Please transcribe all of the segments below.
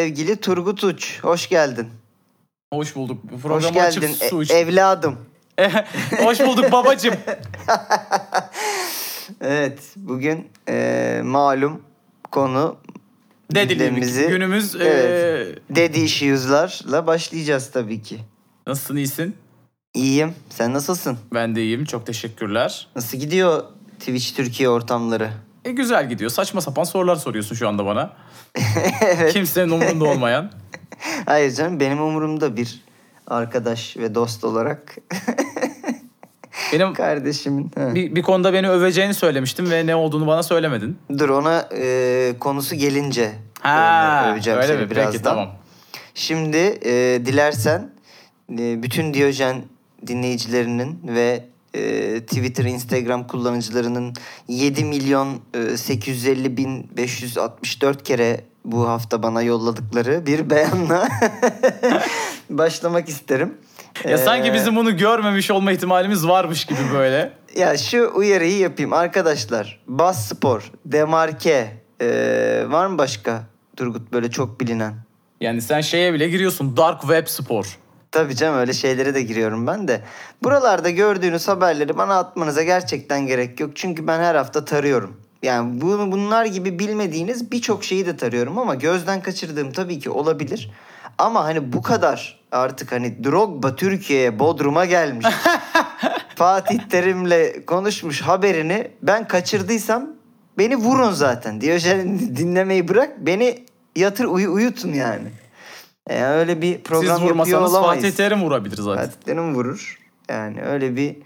sevgili Turgut Uç. Hoş geldin. Hoş bulduk. Hoş Programı açıp geldin su e- evladım. Hoş bulduk babacım. Evet bugün e, malum konu Dedilik. gündemimizi- Günümüz Evet. eee, Daddy issues'larla başlayacağız tabii ki. nasılsın iyisin? İyiyim. Sen nasılsın? Ben de iyiyim. Çok teşekkürler. Nasıl gidiyor Twitch Türkiye ortamları? E, güzel gidiyor. Saçma sapan sorular soruyorsun şu anda bana. evet. Kimsenin umurunda olmayan. Hayır canım benim umurumda bir arkadaş ve dost olarak Benim kardeşimin. Bir, bir konuda beni öveceğini söylemiştim ve ne olduğunu bana söylemedin. Dur ona e, konusu gelince Ha, öveceğim öyle seni mi? birazdan. Peki tamam. Şimdi e, dilersen e, bütün Diyojen dinleyicilerinin ve e, Twitter, Instagram kullanıcılarının 7 milyon e, 850 bin 564 kere bu hafta bana yolladıkları bir beyanla başlamak isterim. Ya sanki Ee, bizim bunu görmemiş olma ihtimalimiz varmış gibi böyle. Ya şu uyarıyı yapayım arkadaşlar. Bas Spor, Demarke, e, var mı başka Turgut böyle çok bilinen? Yani sen şeye bile giriyorsun. Dark Web Spor. Tabii canım öyle şeylere de giriyorum ben de. Buralarda gördüğünüz haberleri bana atmanıza gerçekten gerek yok. Çünkü ben her hafta tarıyorum. Yani bu, bunlar gibi bilmediğiniz birçok şeyi de tarıyorum ama gözden kaçırdığım tabii ki olabilir. Ama hani bu kadar artık hani Drogba Türkiye'ye Bodrum'a gelmiş. Fatih Terim'le konuşmuş haberini ben kaçırdıysam beni vurun zaten. Diyojen dinlemeyi bırak beni yatır uyu, uyutun yani. Yani öyle bir program Siz yapıyor olamayız. Fatih Terim vurabilir zaten. Fatih Terim vurur. Yani öyle bir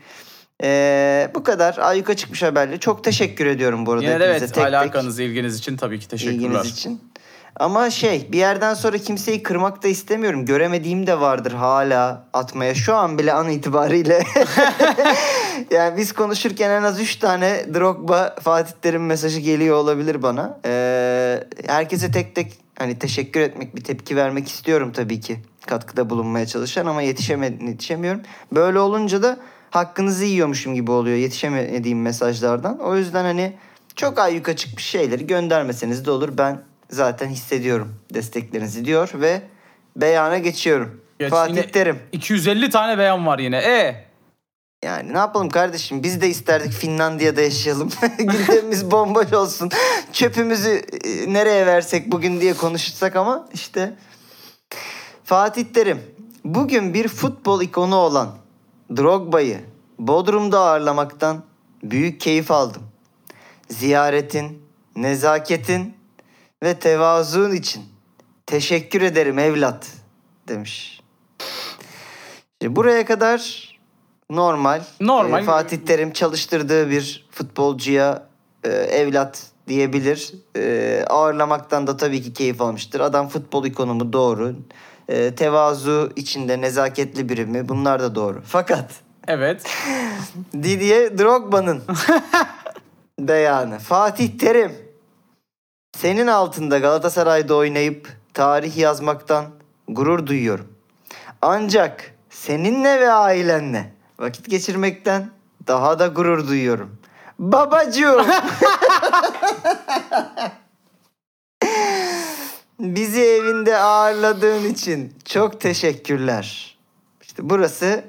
Ee, bu kadar ayyuka çıkmış haberle. Çok teşekkür ediyorum bu arada Yine evet tek tek alakanız, ilginiz için tabii ki teşekkürler. ilginiz için. Ama şey bir yerden sonra kimseyi kırmak da istemiyorum. Göremediğim de vardır hala atmaya. Şu an bile an itibariyle. yani biz konuşurken en az 3 tane Drogba Fatih Terim mesajı geliyor olabilir bana. Ee, herkese tek tek hani teşekkür etmek, bir tepki vermek istiyorum tabii ki. Katkıda bulunmaya çalışan ama yetişeme, yetişemiyorum. Böyle olunca da hakkınızı yiyormuşum gibi oluyor yetişemediğim mesajlardan. O yüzden hani çok ayyuka çıkmış şeyleri göndermeseniz de olur. Ben zaten hissediyorum desteklerinizi diyor ve beyana geçiyorum. Geç, Fatih Terim. 250 tane beyan var yine. E Yani ne yapalım kardeşim biz de isterdik Finlandiya'da yaşayalım. Gündemimiz bomboş olsun. Çöpümüzü e, nereye versek bugün diye konuşsak ama işte. Fatih Terim bugün bir futbol ikonu olan Drogba'yı Bodrum'da ağırlamaktan büyük keyif aldım. Ziyaretin, nezaketin ve tevazuun için teşekkür ederim evlat demiş. Şimdi buraya kadar normal. Normal. Ee, Fatih Terim çalıştırdığı bir futbolcuya e, evlat diyebilir. E, ağırlamaktan da tabii ki keyif almıştır. Adam futbol ikonumu doğru. E, tevazu içinde nezaketli biri mi? Bunlar da doğru. Fakat evet. Didier Drogba'nın beyanı. Fatih Terim senin altında Galatasaray'da oynayıp tarih yazmaktan gurur duyuyorum. Ancak seninle ve ailenle vakit geçirmekten daha da gurur duyuyorum. Babacığım. Bizi evinde ağırladığın için çok teşekkürler. İşte burası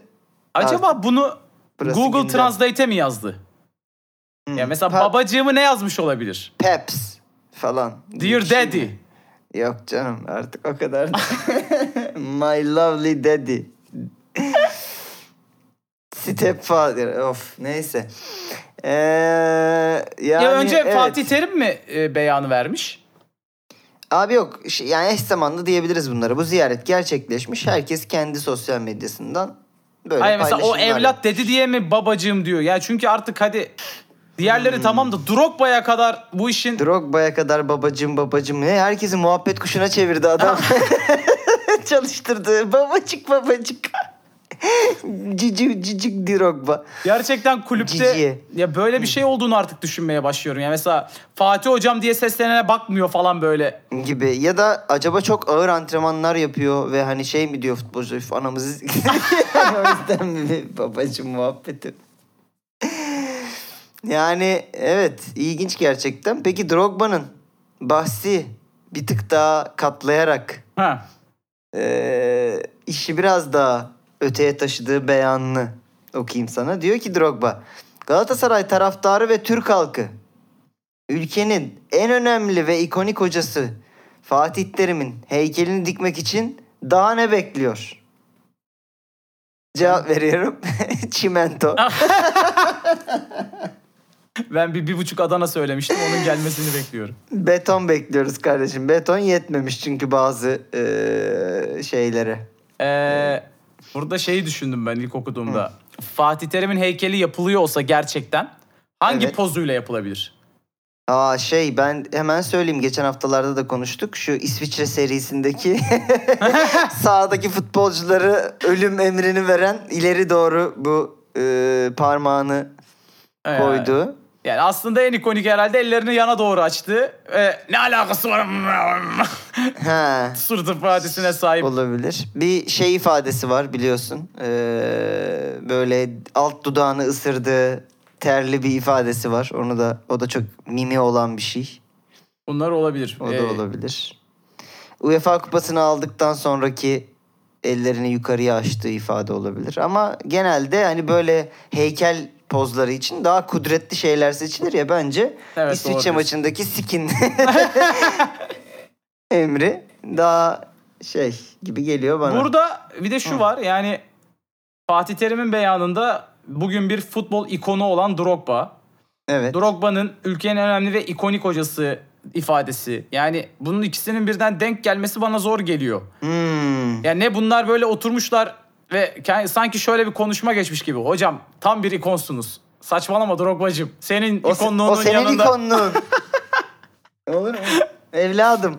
Acaba bunu Burası Google gündem. Translate'e mi yazdı? hmm, Ya mesela pa- babacığımı ne yazmış olabilir? Peps falan. Dear Daddy. Yok canım artık o kadar. da- My lovely daddy. Stepfather. Of neyse. Ee, yani, ya önce evet. Fatih Terim mi e, beyanı vermiş? Abi yok yani eş zamanlı diyebiliriz bunlara. Bu ziyaret gerçekleşmiş. Herkes kendi sosyal medyasından böyle Hayır mesela o evlat yapmış. dedi diye mi babacığım diyor. Ya çünkü artık hadi diğerleri tamam da Drogba'ya kadar bu işin Drogba'ya kadar babacım babacım ne herkesi muhabbet kuşuna çevirdi adam. Çalıştırdı babacık babacık. Cici cicik Drogba. gerçekten kulüpte Cici. ya böyle bir şey olduğunu artık düşünmeye başlıyorum. Yani mesela Fatih hocam diye seslenene bakmıyor falan böyle. gibi ya da acaba çok ağır antrenmanlar yapıyor ve hani şey mi diyor futbolcu "Üf, anamızı o yüzden mi babacım muhabbeti yani evet ilginç gerçekten peki Drogba'nın bahsi bir tık daha katlayarak Ha. e, işi biraz daha öteye taşıdığı beyanını okuyayım sana. Diyor ki Drogba, Galatasaray taraftarı ve Türk halkı ülkenin en önemli ve ikonik hocası Fatih Terim'in heykelini dikmek için daha ne bekliyor? Cevap veriyorum. Çimento. Ben bir, bir buçuk Adana söylemiştim. Onun gelmesini bekliyorum. Beton bekliyoruz kardeşim. Beton yetmemiş çünkü bazı eee, şeylere. Ee, burada şeyi düşündüm ben ilk okuduğumda. Fatih Terim'in heykeli yapılıyor olsa gerçekten hangi Evet. pozuyla yapılabilir? Aa şey ben hemen söyleyeyim. Geçen haftalarda da konuştuk. Şu İsviçre serisindeki sahadaki futbolcuları ölüm emrini veren ileri doğru bu eee, parmağını Ee, koydu. Yani aslında en ikonik herhalde ellerini yana doğru açtı. Ee, ne alakası var? Ha. Surat ifadesine sahip. Olabilir. Bir şey ifadesi var biliyorsun. Ee, böyle alt dudağını ısırdığı terli bir ifadesi var. Onu da o da çok mimi olan bir şey. Bunlar olabilir. O da Ee, olabilir. UEFA kupasını aldıktan sonraki ellerini yukarıya açtığı ifade olabilir. Ama genelde hani böyle heykel pozları için daha kudretli şeyler seçilir ya bence. Evet, İsviçre diyorsun. maçındaki skin emri daha şey gibi geliyor bana. Burada bir de şu Hı. var yani Fatih Terim'in beyanında bugün bir futbol ikonu olan Drogba. Evet. Drogba'nın ülkenin en önemli ve ikonik hocası ifadesi. Yani bunun ikisinin birden denk gelmesi bana zor geliyor. Hmm. Yani ne bunlar böyle oturmuşlar ve ke- sanki şöyle bir konuşma geçmiş gibi. Hocam tam bir ikonsunuz. Saçmalama Drogba'cığım. Senin O, ikonluğunun o senin yanında ikonluğun. Olur mu? Evladım.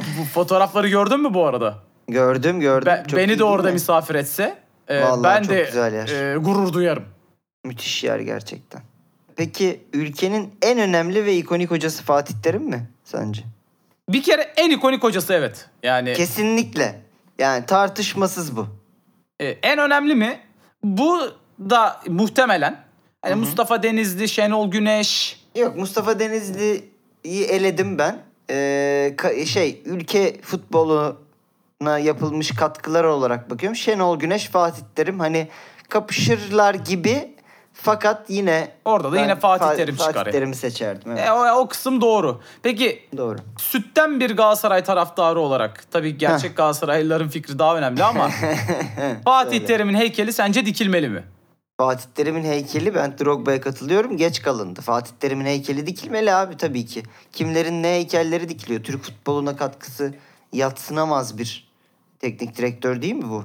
bu fotoğrafları gördün mü bu arada? Gördüm gördüm. Ben- Çok beni de orada mi? misafir etse e, Vallahi ben çok de güzel yer. e, gurur duyarım. Müthiş yer gerçekten. Peki ülkenin en önemli ve ikonik hocası Fatih Terim mi sence? Bir kere en ikonik hocası evet. Yani Kesinlikle. Yani tartışmasız bu. E, en önemli mi? Bu da muhtemelen. Hani Mustafa Denizli, Şenol Güneş, Yok Mustafa Denizli'yi eledim ben. Ee, şey ülke futboluna yapılmış katkılar olarak bakıyorum. Şenol Güneş, Fatih Terim hani kapışırlar gibi fakat yine Orada da yine Fatih Fa- Terim çıkar Fatih. Terim'i seçerdim. Evet. E, o, o kısım doğru. Peki Doğru. sütten bir Galatasaray taraftarı olarak tabii gerçek Galatasaraylıların fikri daha önemli ama Fatih Söyle. Terim'in heykeli sence dikilmeli mi? Fatih Terim'in heykeli ben Drogba'ya katılıyorum. Geç kalındı. Fatih Terim'in heykeli dikilmeli abi tabii ki. Kimlerin ne heykelleri dikiliyor? Türk futboluna katkısı yatsınamaz bir teknik direktör değil mi bu?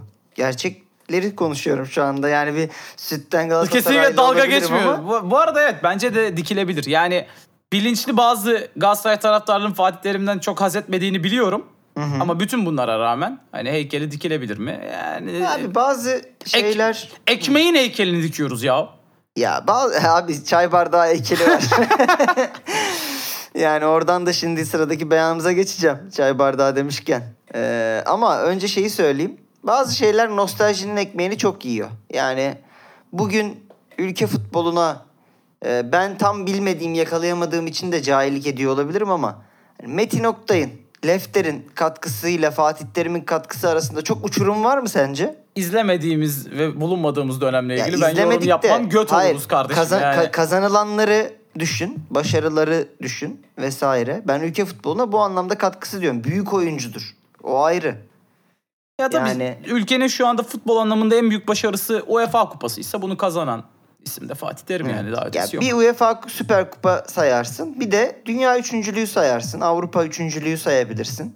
Gerçekleri konuşuyorum şu anda. Yani bir sütten Galatasaraylı Kesinlikle dalga geçmiyor. ama- Bu, bu arada evet bence de dikilebilir. Yani bilinçli bazı Galatasaray taraftarlarının Fatih Terim'den çok haz etmediğini biliyorum. Ama bütün bunlara rağmen hani heykeli dikilebilir mi? Yani Abi bazı şeyler... ekmeğin heykelini dikiyoruz ya. Ya bazı... Abi çay bardağı heykeli var. yani oradan da şimdi sıradaki beyanımıza geçeceğim. Çay bardağı demişken. Ee, ama önce şeyi söyleyeyim. Bazı şeyler nostaljinin ekmeğini çok yiyor. Yani bugün ülke futboluna e, ben tam bilmediğim, yakalayamadığım için de cahillik ediyor olabilirim ama Metin Oktay'ın, Lefter'in katkısıyla Fatih Terim'in katkısı arasında çok uçurum var mı sence? İzlemediğimiz ve bulunmadığımız dönemle Ya ilgili ben yorum yapmam göt hayır, oluruz kardeşim. kazan- yani. ka- kazanılanları düşün, başarıları düşün vesaire. Ben ülke futboluna bu anlamda katkısı diyorum. Büyük oyuncudur. O ayrı. Ya tabii Yani- ülkenin şu anda futbol anlamında en büyük başarısı UEFA kupası ise bunu kazanan isim de Fatih Terim yani daha Ya ötesi yok. bir UEFA Süper Kupa sayarsın. Bir de dünya üçüncülüğü sayarsın. Avrupa üçüncülüğü sayabilirsin.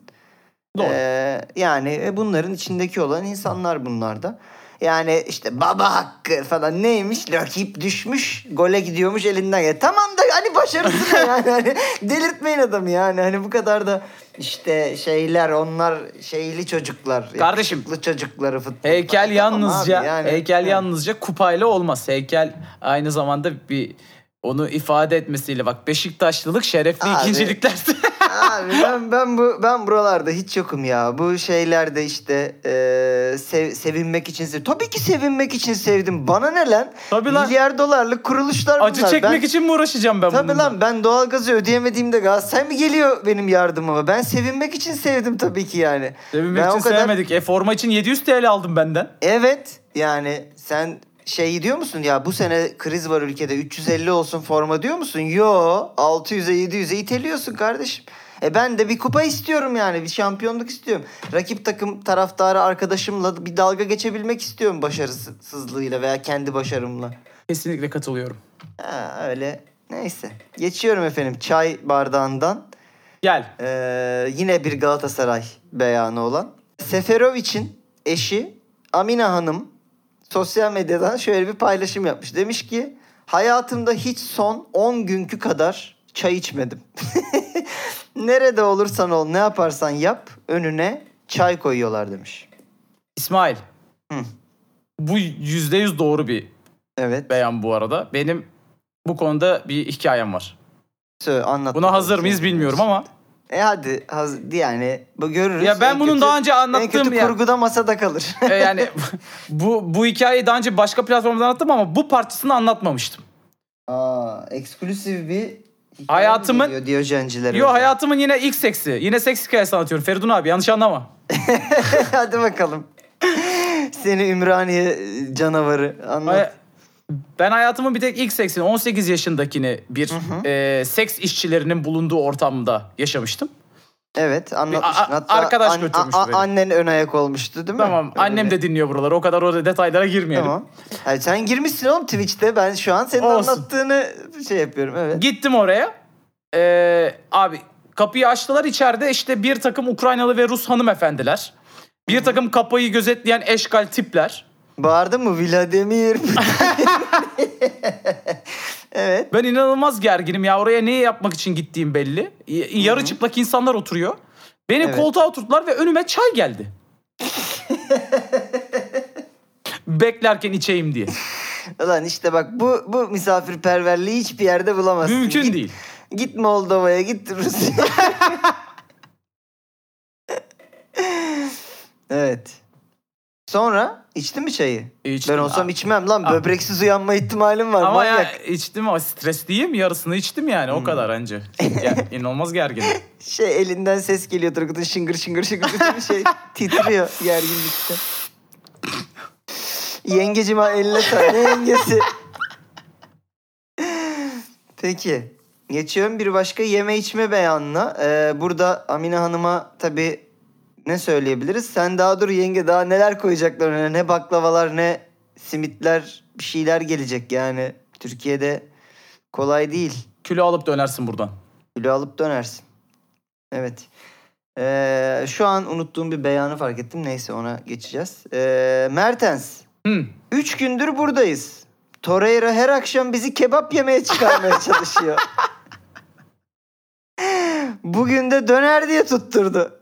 Doğru. Ee, yani e, bunların içindeki olan insanlar bunlar da. Yani işte baba hakkı falan neymiş rakip düşmüş gole gidiyormuş elinden gel. Tamam da hani başarısı ne yani hani delirtmeyin adamı yani hani bu kadar da işte şeyler onlar şeyli çocuklar. Kardeşim, yakışıklı çocukları futbol. Heykel Tamam yalnızca abi yani. heykel yalnızca kupayla olmaz. Heykel aynı zamanda bir onu ifade etmesiyle bak Beşiktaşlılık şerefli Abi. ikincilikler. Abi ben ben bu ben buralarda hiç yokum ya. Bu şeylerde işte e, sev- sevinmek için sev- Tabii ki sevinmek için sevdim. Bana ne lan? Tabii lan. Milyar dolarlık kuruluşlar bunlar. Acı çekmek ben, için mi uğraşacağım ben Tabii bununla? lan ben doğalgazı ödeyemediğimde Galatasaray mı geliyor benim yardımıma? Ben sevinmek için sevdim tabii ki yani. Sevinmek Ben için o kadar- sevmedik. E forma için 700 TL aldım benden. Evet yani sen şey diyor musun ya bu sene kriz var ülkede 350 olsun forma diyor musun? Yo 600'e 700'e iteliyorsun kardeşim. E ben de bir kupa istiyorum yani bir şampiyonluk istiyorum. Rakip takım taraftarı arkadaşımla bir dalga geçebilmek istiyorum başarısızlığıyla veya kendi başarımla. Kesinlikle katılıyorum. Ha, öyle neyse. Geçiyorum efendim çay bardağından. Gel. Ee, yine bir Galatasaray beyanı olan. Seferovic'in eşi Amina Hanım sosyal medyadan şöyle bir paylaşım yapmış. Demiş ki hayatımda hiç son 10 günkü kadar çay içmedim. Nerede olursan ol ne yaparsan yap önüne çay koyuyorlar demiş. İsmail. Hı. Bu %100 doğru bir Evet. beyan bu arada. Benim bu konuda bir hikayem var. Söyle, anlat. Buna hazır mıyız bilmiyorum ama. E hadi haz- yani bu görürüz. Ya ben En bunun kötü- daha önce En anlattığım kötü ya- kurguda masada kalır. E, yani bu bu hikayeyi daha önce başka platformda anlattım ama bu parçasını anlatmamıştım. Aa, eksklusif bir Hayatımın- Diyojencilere Yo hayatımın yine ilk seksi. Yine seks hikayesi anlatıyorum. Feridun abi yanlış anlama. Hadi bakalım. Seni Ümraniye canavarı anlat. Hay- Ben hayatımın bir tek ilk seksini 18 yaşındakini bir e, seks işçilerinin bulunduğu ortamda yaşamıştım. Evet anlatmıştın. A- a- Hatta arkadaş götürmüştü beni. Annen ön ayak olmuştu değil mi? Tamam Öyle annem bir- de dinliyor buraları. O kadar o detaylara girmeyelim. Tamam. Hayır, sen girmişsin oğlum Twitch'te. Ben şu an senin Olsun. anlattığını şey yapıyorum. Evet. Gittim oraya. Ee, abi kapıyı açtılar içeride işte bir takım Ukraynalı ve Rus hanımefendiler. Bir takım kapıyı gözetleyen eşkal tipler. Bağırdın mı Vladimir? evet. Ben inanılmaz gerginim ya oraya ne yapmak için gittiğim belli. Yarı çıplak insanlar oturuyor. Beni Evet. koltuğa oturttular ve önüme çay geldi. Beklerken içeyim diye. Ulan işte bak bu bu misafirperverliği hiçbir yerde bulamazsın. Mümkün Git- değil. Git Moldova'ya, git Rusya'ya. evet. Sonra içtin mi çayı? İçtim ben olsam abi. içmem lan. Abi. Böbreksiz uyanma ihtimalim var. Ama manyak. ya içtim ama stresliyim yarısını içtim yani o kadar anca. Ya, inanılmaz gerginim. Şey elinden ses geliyor Turgut'un şıngır şıngır şıngır bütün şey titriyor gerginlikten. Yengecim ha eline sağ. Ne yengesi? Peki. Geçiyorum bir başka yeme içme beyanına. Ee, burada Amine Hanım'a tabii ne söyleyebiliriz? Sen daha dur yenge daha neler koyacaklar önüne. Ne baklavalar ne simitler bir şeyler gelecek yani. Türkiye'de kolay değil. Kilo alıp dönersin buradan. Kilo alıp dönersin. Evet. Ee, şu an unuttuğum bir beyanı fark ettim. Neyse ona geçeceğiz. Ee, Mertens. Hı. Üç gündür buradayız. Torreira her akşam bizi kebap yemeye çıkarmaya çalışıyor. Bugün de döner diye tutturdu.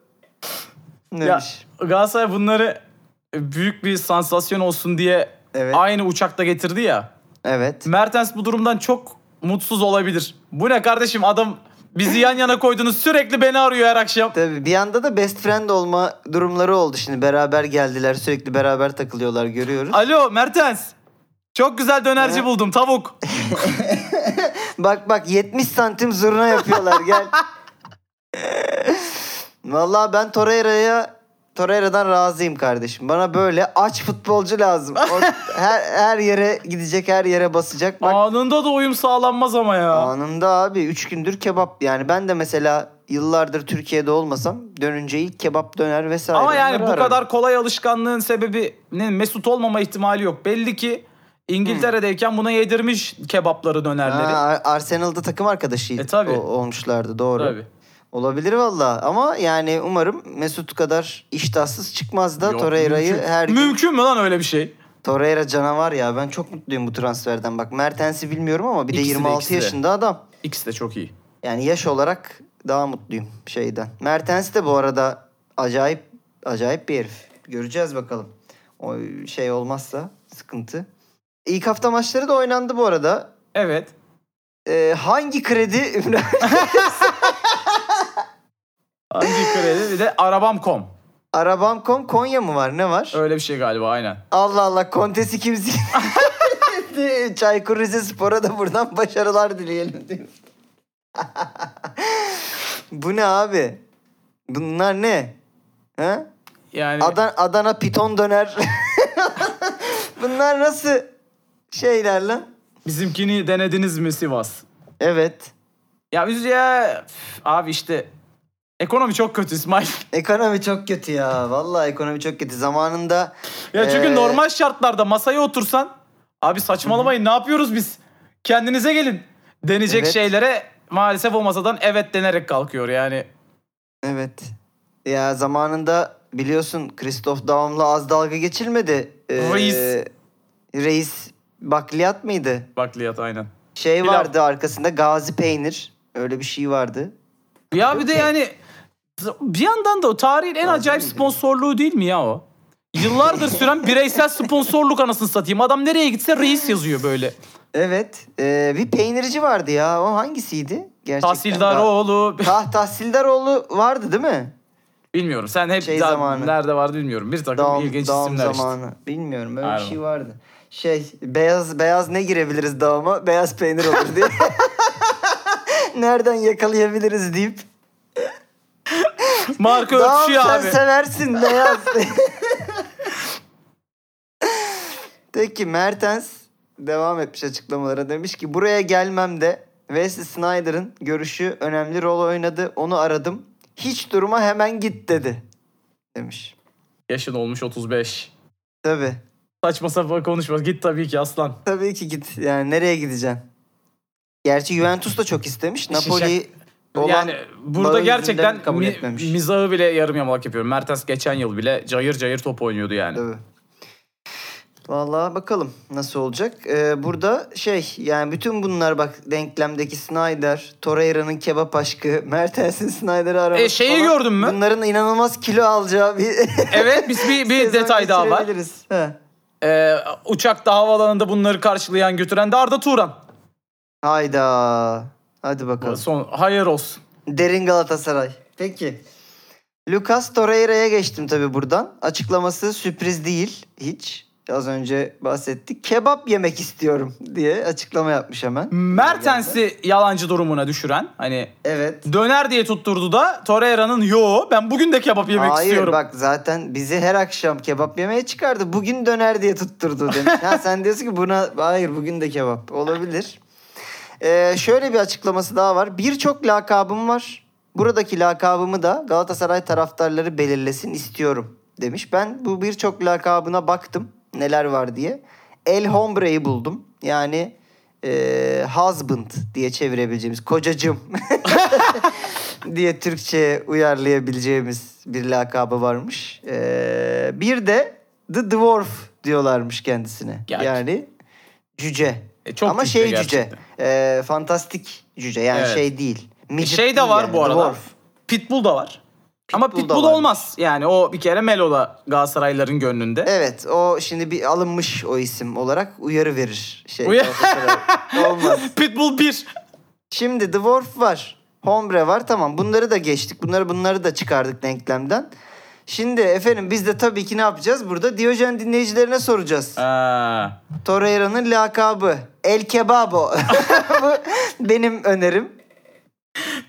Ya Demiş. Galatasaray bunları büyük bir sansasyon olsun diye Evet. aynı uçakta getirdi ya. Evet. Mertens bu durumdan çok mutsuz olabilir. Bu ne kardeşim adam bizi yan yana koydunuz sürekli beni arıyor her akşam. Tabii bir anda da best friend olma durumları oldu şimdi. Beraber geldiler sürekli beraber takılıyorlar görüyoruz. Alo Mertens. Çok güzel dönerci buldum tavuk. Bak bak 70 santim zurna yapıyorlar gel. Vallahi ben Torreira'ya Torreira'dan razıyım kardeşim. Bana böyle aç futbolcu lazım. O her, her yere gidecek, her yere basacak. Bak Anında da uyum sağlanmaz ama ya. anında abi 3 gündür kebap. Yani ben de mesela yıllardır Türkiye'de olmasam dönünce ilk kebap döner vesaire. Ama yani onları bu ararım. kadar kolay alışkanlığın sebebi ne Mesut olmama ihtimali yok. Belli ki İngiltere'deyken buna yedirmiş kebapları dönerleri. Ha, Ar- Arsenal'da takım arkadaşı E, tabii. o- olmuşlardı doğru. Tabii. Olabilir valla ama yani umarım Mesut kadar iştahsız çıkmaz da Yok, Torreira'yı mümkün. her gün... Mümkün mü lan öyle bir şey? Torreira canavar ya ben çok mutluyum bu transferden bak Mertens'i bilmiyorum ama bir de İkisi de, 26 ikisi de. yaşında adam. İkisi de çok iyi. Yani yaş olarak daha mutluyum şeyden. Mertens de bu arada acayip acayip bir herif. Göreceğiz bakalım. O şey olmazsa sıkıntı. İlk hafta maçları da oynandı bu arada. Evet. Ee, hangi kredi Kredi bir de arabam.com. Arabam.com Konya mı var? Ne var? Öyle bir şey galiba aynen. Allah Allah kontesi kimse... Çaykur Rizespor'a da buradan başarılar dileyelim diyor. Bu ne abi? Bunlar ne? Ha? Yani Adana, Adana piton döner. Bunlar nasıl şeyler lan? bizimkini denediniz mi Sivas? Evet. Ya biz ya üf, abi işte ekonomi çok kötü İsmail. Ekonomi çok kötü ya. Vallahi ekonomi çok kötü. Zamanında Ya çünkü Ee, normal şartlarda masaya otursan abi saçmalamayın ne yapıyoruz biz? Kendinize gelin. Denecek Evet. şeylere maalesef o masadan evet denerek kalkıyor yani. Evet. Ya zamanında biliyorsun Christoph Daum'la az dalga geçilmedi. Ee, Reis. Reis bakliyat mıydı? Bakliyat aynen. Şey Pilav. vardı arkasında gazi peynir. Öyle bir şey vardı. Ya bir de yani bir yandan da o tarihin en acayip sponsorluğu değil mi ya o? Yıllardır süren bireysel sponsorluk anasını satayım. Adam nereye gitse reis yazıyor böyle. Evet. ee, bir peynirci vardı ya. O hangisiydi? Gerçekten. Tahsildaroğlu. Tah Tahsildaroğlu vardı değil mi? Bilmiyorum. Sen hep Şey daha zamanı. nerede vardı bilmiyorum. Bir takım Daum, ilginç Daum isimler işte. zamanı. Bilmiyorum öyle Aynen. bir şey vardı. Şey beyaz beyaz ne girebiliriz Daum'a? Beyaz peynir olur diye. Nereden yakalayabiliriz deyip. Marka Daum örtüşüyor sen abi. seversin beyaz. Peki Mertens devam etmiş açıklamalara. Demiş ki buraya gelmemde Wesley Snyder'ın görüşü önemli rol oynadı. Onu aradım. Hiç duruma hemen git dedi. Demiş. Yaşın olmuş 35. Tabii. Saçma sapan konuşma. Git tabii ki aslan. Tabii ki git. Yani nereye gideceksin? Gerçi Juventus da çok istemiş. Napoli olan yani burada gerçekten kabul mi- etmemiş. mizahı bile yarım yamalak yapıyorum. Mertens geçen yıl bile cayır cayır top oynuyordu yani. Tabii. Vallahi bakalım nasıl olacak. Ee, burada şey yani bütün bunlar bak denklemdeki Snyder, Torreira'nın kebap aşkı, Mertens'in Snyder'ı araması E, şeyi falan. gördün mü? Bunların inanılmaz kilo alacağı bir Evet biz bir, bir detay daha var. He. Ee, uçakta havaalanında bunları karşılayan götüren de Arda Turan. Hayda. Hadi bakalım. Son hayır olsun. Derin Galatasaray. Peki. Lucas Torreira'ya geçtim tabii buradan. Açıklaması sürpriz değil hiç. Az önce bahsettik. Kebap yemek istiyorum diye açıklama yapmış hemen. Mertens'i yalancı durumuna düşüren hani Evet. döner diye tutturdu da Torreira'nın yo ben bugün de kebap yemek Hayır istiyorum. bak zaten bizi her akşam kebap yemeye çıkardı. Bugün döner diye tutturdu demiş. ha, sen diyorsun ki buna hayır bugün de kebap. Olabilir. Ee, şöyle bir açıklaması daha var. Birçok lakabım var. Buradaki lakabımı da Galatasaray taraftarları belirlesin istiyorum demiş. Ben bu birçok lakabına baktım neler var diye. El Hombre'yi buldum. Yani e, husband diye çevirebileceğimiz kocacım diye Türkçe'ye uyarlayabileceğimiz bir lakabı varmış. Ee, bir de The Dwarf diyorlarmış kendisine. Gerçi. Yani cüce. E, çok Ama cüce şey cüce. gerçekten. Ee, fantastik cüce. Yani Evet. şey değil. E, şey de var yani, bu arada. Dwarf. Pitbull da var. Ama Pitbull da Pitbull olmaz. Yani o bir kere Melo'da Galatasaraylıların gönlünde. Evet o şimdi bir alınmış o isim olarak uyarı verir. Şey, Uyar-. Olmaz. Pitbull 1. Şimdi Dwarf var. Hombre var. Tamam bunları da geçtik. Bunları bunları da çıkardık denklemden. Şimdi efendim biz de tabii ki ne yapacağız? Burada Diyojen dinleyicilerine soracağız. Ha. Torreira'nın lakabı. El Kebabo. Bu benim önerim.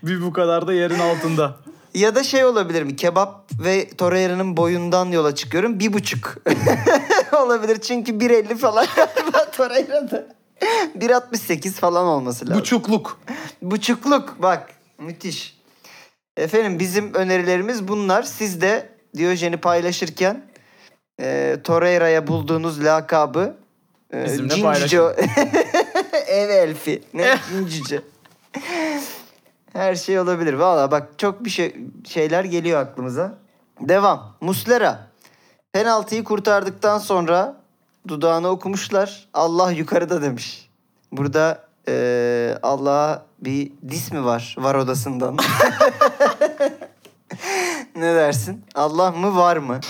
Bir bu kadar da yerin altında. Ya da şey olabilir mi? Kebap ve Torreira'nın boyundan yola çıkıyorum. Bir buçuk. olabilir çünkü 1.50 falan galiba Torreira'da. 1.68 falan olması lazım. Buçukluk. Buçukluk bak müthiş. Efendim bizim önerilerimiz bunlar. Siz de Diyojen'i paylaşırken e, Torreira'ya bulduğunuz lakabı e, Bizimle Cincico- Ev elfi. Ne cincice. Her şey olabilir. Valla bak çok bir şey şeyler geliyor aklımıza. Devam. Muslera. Penaltıyı kurtardıktan sonra dudağını okumuşlar. Allah yukarıda demiş. Burada eee Allah'a bir dis mi var? Var odasından. ne dersin? Allah mı var mı?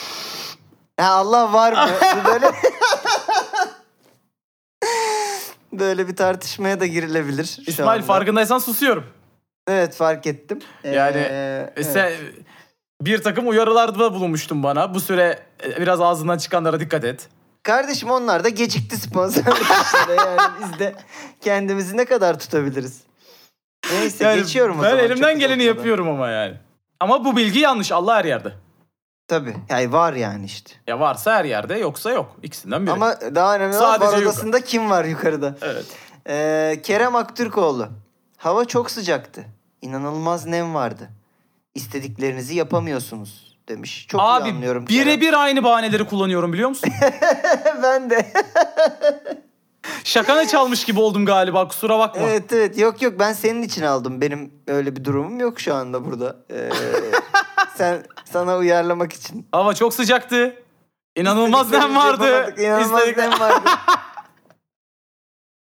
Ha, Allah var mı? Bu böyle böyle bir tartışmaya da girilebilir. şu İsmail anda. farkındaysan susuyorum. Evet fark ettim. Yani Ee, e, sen bir takım uyarılarda bulunmuştun bana. Bu süre e, biraz ağzından çıkanlara dikkat et. Kardeşim onlar da gecikti sponsorluklara yani biz de kendimizi ne kadar tutabiliriz? Neyse Yani geçiyorum o ben zaman. elimden çok geleni uzatmadan. yapıyorum ama yani. Ama bu bilgi yanlış. Allah her yerde. Tabii. Yani var yani işte. Ya varsa her yerde yoksa yok. İkisinden biri. Ama daha önemli olan Sadece var yukarı. odasında kim var yukarıda? Evet. Ee, Kerem Aktürkoğlu. Hava çok sıcaktı. İnanılmaz nem vardı. İstediklerinizi yapamıyorsunuz demiş. Çok iyi Abi anlıyorum Kerem. birebir aynı bahaneleri kullanıyorum biliyor musun? ben de. Şakana çalmış gibi oldum galiba kusura bakma. evet evet. Yok yok ben senin için aldım. Benim öyle bir durumum yok şu anda burada. Ee, sen sana uyarlamak için. Hava çok sıcaktı. İnanılmaz nem vardı. İnanılmaz İstedik- nem vardı.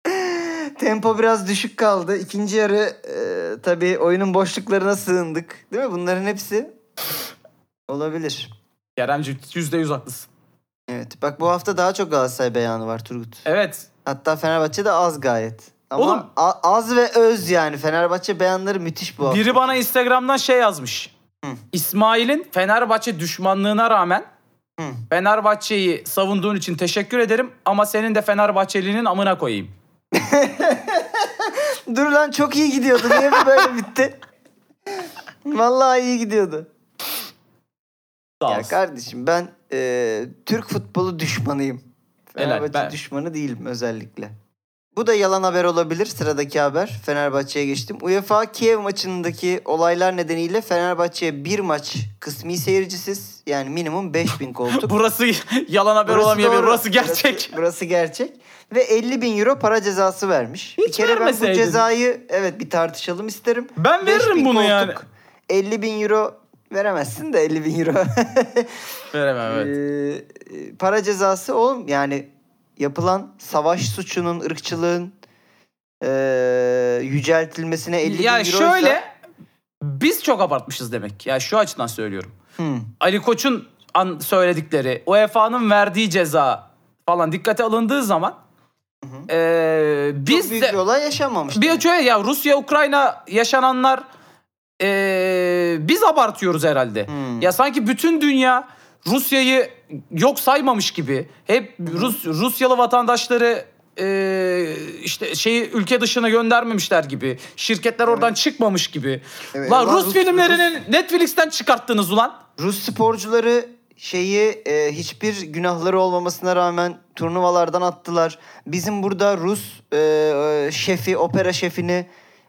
Tempo biraz düşük kaldı. İkinci yarı e, tabii oyunun boşluklarına sığındık. Değil mi? Bunların hepsi olabilir. Yüzde yüz haklısın. Evet. Bak bu hafta daha çok Galatasaray beyanı var Turgut. Evet. Hatta Fenerbahçe'de az gayet. Ama Oğlum- az ve öz yani. Fenerbahçe beyanları müthiş bu hafta. Biri bana Instagram'dan şey yazmış. Hı. İsmail'in Fenerbahçe düşmanlığına rağmen Hı. Fenerbahçe'yi savunduğun için teşekkür ederim ama senin de Fenerbahçeli'nin amına koyayım. Dur lan çok iyi gidiyordu. Niye bu böyle bitti? Vallahi iyi gidiyordu. Sağ Ya olsun. kardeşim ben e, Türk futbolu düşmanıyım. Fenerbahçe ben- düşmanı değilim özellikle. Bu da yalan haber olabilir. Sıradaki haber. Fenerbahçe'ye geçtim. UEFA Kiev maçındaki olaylar nedeniyle Fenerbahçe'ye bir maç kısmi seyircisiz. Yani minimum 5000 koltuk. Burası yalan haber Burası olamayabilir. doğru. Burası gerçek. Burası, burası gerçek. Ve 50 bin euro para cezası vermiş. bir Hiç kere ben bu cezayı evet bir tartışalım isterim. Ben veririm 5000 bunu yani. 50 bin euro veremezsin de 50 bin euro. Veremem evet. Ee, para cezası oğlum yani yapılan savaş suçunun, ırkçılığın ee, yüceltilmesine 50 ya bin euro şöyle biz çok abartmışız demek. Ya şu açıdan söylüyorum. Ali Koç'un an- söyledikleri, UEFA'nın verdiği ceza falan dikkate alındığı zaman eee, Biz biz Çok büyük de bir olay yaşanmamış. bir şöyle ya Rusya Ukrayna yaşananlar biz abartıyoruz herhalde. Hmm. Ya sanki bütün dünya Rusya'yı yok saymamış gibi. Hep Rus Rusyalı vatandaşları eee, işte şeyi ülke dışına göndermemişler gibi. Şirketler oradan çıkmamış gibi. Evet, Lan ulan Rus, Rus- filmlerini Netflix'ten çıkarttınız ulan. Rus sporcuları şeyi e, hiçbir günahları olmamasına rağmen turnuvalardan attılar. Bizim burada Rus e, e, şefi, opera şefini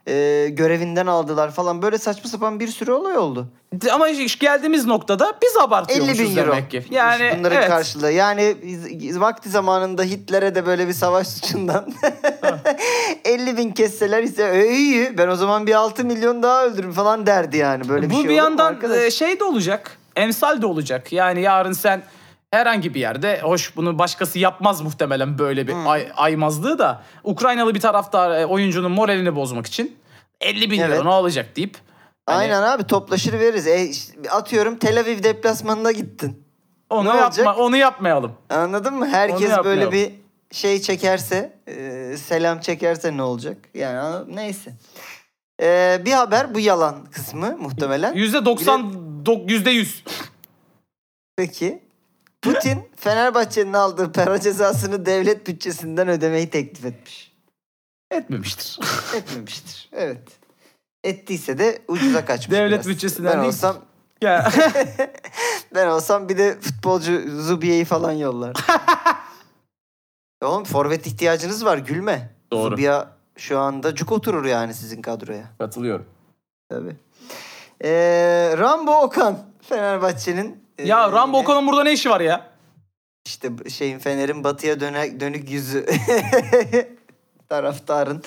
e, görevinden aldılar falan. Böyle saçma sapan bir sürü olay oldu. Ama iş geldiğimiz noktada biz 50 abartıyormuşuz bin euro. demek ki. Yani Bunların evet. karşılığı. Yani vakti zamanında Hitler'e de böyle bir savaş suçundan 50 bin kesseler ise "E, iyi ben o zaman bir 6 milyon daha öldürürüm falan derdi yani. Böyle bir Bu şey bir olur mu yandan arkadaş? e, şey de olacak. Emsal de olacak. Yani yarın sen herhangi bir yerde hoş bunu başkası yapmaz muhtemelen böyle bir Hmm. ay- aymazlığı da Ukraynalı bir taraftar e, oyuncunun moralini bozmak için 50 bin lira Evet. ne olacak deyip hani Aynen abi toplaşır veririz. E, işte atıyorum Tel Aviv deplasmanına gittin. onu Ne yapma olacak? onu yapmayalım. Anladın mı? Herkes böyle bir şey çekerse, e, selam çekerse ne olacak? Yani neyse. E, bir haber bu yalan kısmı muhtemelen. Yüzde 90 dok- yüzde 100. Peki. Putin Fenerbahçe'nin aldığı para cezasını devlet bütçesinden ödemeyi teklif etmiş. Etmemiştir. Etmemiştir. Evet. Ettiyse de ucuza kaçmış. Devlet biraz. bütçesinden ben değil. olsam ya. ben olsam bir de futbolcu Zubiye'yi falan yollar. Oğlum forvet ihtiyacınız var gülme. Doğru. Zubiya şu anda cuk oturur yani sizin kadroya. Katılıyorum. Tabii. Ee, Rambo Okan Fenerbahçe'nin Ya ee, Rambo Okan'ın burada ne işi var ya? İşte şeyin Fener'in batıya dönek, dönük yüzü taraftarın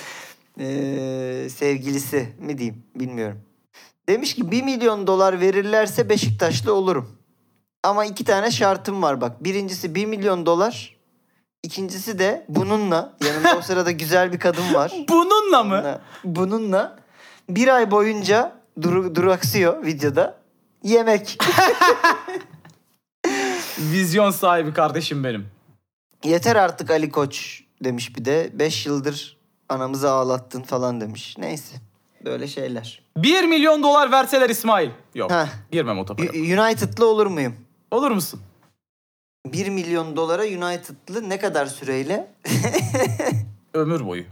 eee, sevgilisi mi diyeyim bilmiyorum. Demiş ki 1 milyon dolar verirlerse Beşiktaşlı olurum. Ama iki tane şartım var bak. Birincisi 1 milyon dolar. İkincisi de bununla yanımda o sırada güzel bir kadın var. Bununla mı? Bununla, bununla bir ay boyunca duru, duraksıyor videoda. Yemek. Vizyon sahibi kardeşim benim. Yeter artık Ali Koç demiş bir de. 5 yıldır anamızı ağlattın falan demiş. Neyse. Böyle şeyler. 1 milyon dolar verseler İsmail. Yok. Heh. Girmem o topa. U- United'lı olur muyum? Olur musun? 1 milyon dolara United'lı ne kadar süreyle? Ömür boyu.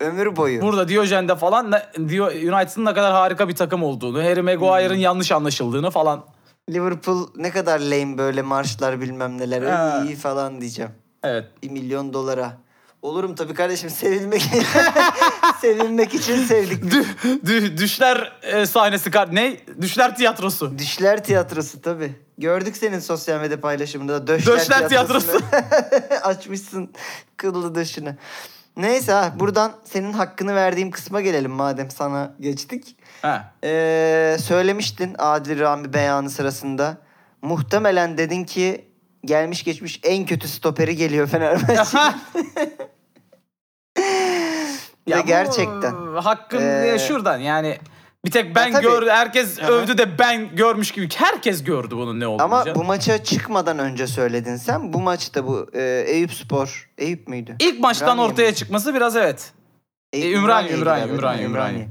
Ömür boyu. Burada Diyojen'de falan ne- Dio- United'ın ne kadar harika bir takım olduğunu, Harry Maguire'ın yanlış anlaşıldığını falan. Liverpool ne kadar lame böyle marşlar bilmem neler. Ha. iyi falan diyeceğim. Evet. 1 milyon dolara. Olurum tabii kardeşim sevilmek sevilmek için sevdik. Dü, dü- düşler e, sahnesi kar ne? Düşler tiyatrosu. Düşler tiyatrosu tabii. Gördük senin sosyal medya paylaşımında da Döşler, Döşler tiyatrosunu. Açmışsın kıllı döşünü. Neyse ha buradan senin hakkını verdiğim kısma gelelim madem sana geçtik. Ha. Ee, söylemiştin Adil Rami beyanı sırasında. Muhtemelen dedin ki gelmiş geçmiş en kötü stoperi geliyor Fenerbahçe. Ve bu, gerçekten. hakkım Ee, şuradan yani bir tek ben tabii. gör herkes Aha. övdü de ben görmüş gibi herkes gördü bunun ne olduğunu. Ama canım. bu maça çıkmadan önce söyledin sen. Bu maçta bu e, Eyüp Spor. Eyüp müydü? ilk maçtan Ümraniye ortaya mi? çıkması biraz evet. E, E, Ümraniye, Ümraniye, Ümraniye? Ümraniye.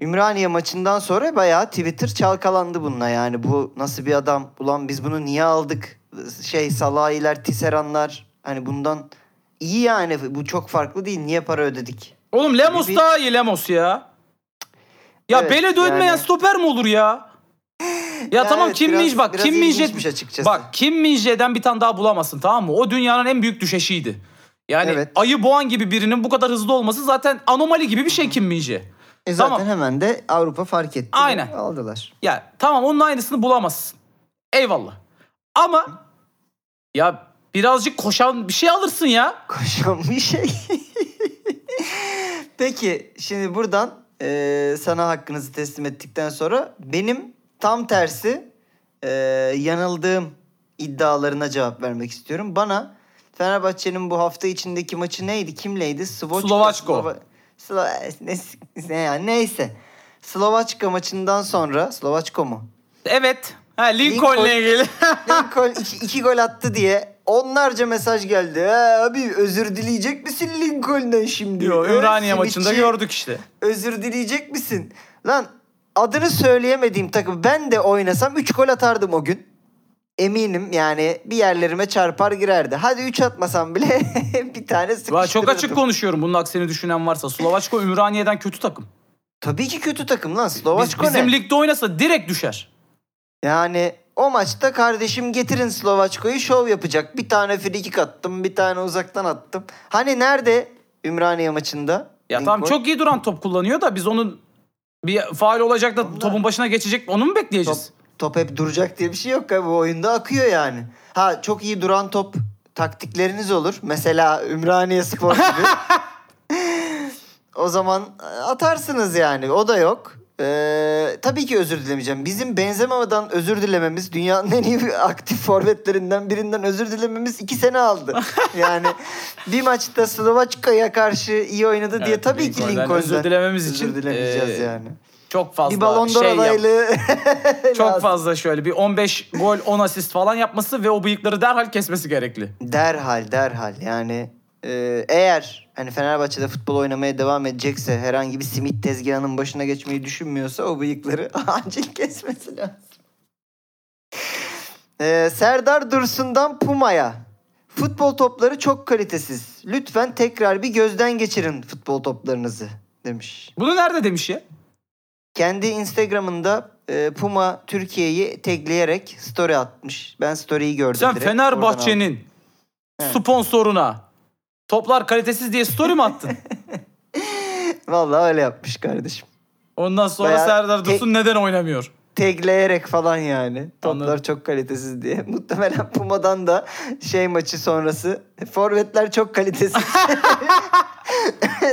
Ümraniye maçından sonra bayağı Twitter çalkalandı bununla yani. Bu nasıl bir adam? Ulan biz bunu niye aldık? Şey Salahiler, Tisseranlar. Hani bundan iyi yani. Bu çok farklı değil. Niye para ödedik? Oğlum Lemos Bir- daha iyi Lemos ya. Ya Evet, bele dönmeyen yani- stoper mi olur ya? Ya, Ya tamam evet, Kim biraz- Min bak Kim Min ilginçmiş açıkçası. Bak Kim Min Jae'den bir tane daha bulamazsın tamam mı? O dünyanın en büyük düşeşiydi. Yani Evet. ayı boğan gibi birinin bu kadar hızlı olması zaten anomali gibi bir şey Kim Min Jae. E zaten tamam. hemen de Avrupa fark etti. Aynen. Aldılar. Ya tamam onun aynısını bulamazsın. Eyvallah. Ama ya birazcık koşan bir şey alırsın ya. Koşan bir şey. Peki şimdi buradan e, sana hakkınızı teslim ettikten sonra benim tam tersi e, yanıldığım iddialarına cevap vermek istiyorum. Bana Fenerbahçe'nin bu hafta içindeki maçı neydi? Kimleydi? Slovaçka. Slovaçko. Slova- Slo- ne, ne yani neyse. Slovaçka maçından sonra Slovaçko mu? Evet. Ha Lincoln'le Lincoln- ilgili. Lincoln iki, iki gol attı diye onlarca mesaj geldi. Ha, abi özür dileyecek misin Lincoln'den şimdi? Yo, Ümraniye maçında gördük işte. Özür dileyecek misin? Lan adını söyleyemediğim takım ben de oynasam 3 gol atardım o gün. Eminim yani bir yerlerime çarpar girerdi. Hadi 3 atmasam bile bir tane sıkıştırırdım. çok açık konuşuyorum bunun aksini düşünen varsa. Slovaçko Ümraniye'den kötü takım. Tabii ki kötü takım lan Biz, Slovaçko bizim ne? ligde oynasa direkt düşer. Yani o maçta kardeşim getirin Slovaçko'yu şov yapacak. Bir tane frikik attım, bir tane uzaktan attım. Hani nerede Ümraniye maçında? Ya tamam çok iyi duran top kullanıyor da biz onun bir faal olacak da Onlar- topun başına geçecek onu mu top, bekleyeceğiz? top hep duracak diye bir şey yok abi. Bu oyunda akıyor yani. Ha çok iyi duran top taktikleriniz olur. Mesela Ümraniye Spor gibi. o zaman e, atarsınız yani. O da yok. Ee, tabii ki özür dilemeyeceğim. Bizim Benzema'dan özür dilememiz dünyanın en iyi aktif forvetlerinden birinden özür dilememiz iki sene aldı. yani bir maçta Slovaçka'ya karşı iyi oynadı diye Evet, tabii ki Lincoln'dan özür dilememiz özür için, dilemeyeceğiz ee, yani. Çok fazla Bir Ballon d'Or şey adaylığı Çok fazla şöyle bir 15 gol 10 asist falan yapması ve o bıyıkları derhal kesmesi gerekli. Derhal derhal yani e, eğer hani Fenerbahçe'de futbol oynamaya devam edecekse herhangi bir simit tezgahının başına geçmeyi düşünmüyorsa o bıyıkları acil kesmesi lazım. E, Serdar Dursun'dan Puma'ya. Futbol topları çok kalitesiz. Lütfen tekrar bir gözden geçirin futbol toplarınızı demiş. Bunu nerede demiş ya? Kendi Instagram'ında e, Puma Türkiye'yi tagleyerek story atmış. Ben story'yi gördüm Sen direkt. Oradan aldım. Fenerbahçe'nin Evet. sponsoruna toplar kalitesiz diye story mi attın? Vallahi öyle yapmış kardeşim. Ondan sonra Bayağı Serdar Dursun neden oynamıyor? tagleyerek falan yani. Toplar Anladım. çok kalitesiz diye. Muhtemelen Puma'dan da şey maçı sonrası forvetler çok kalitesiz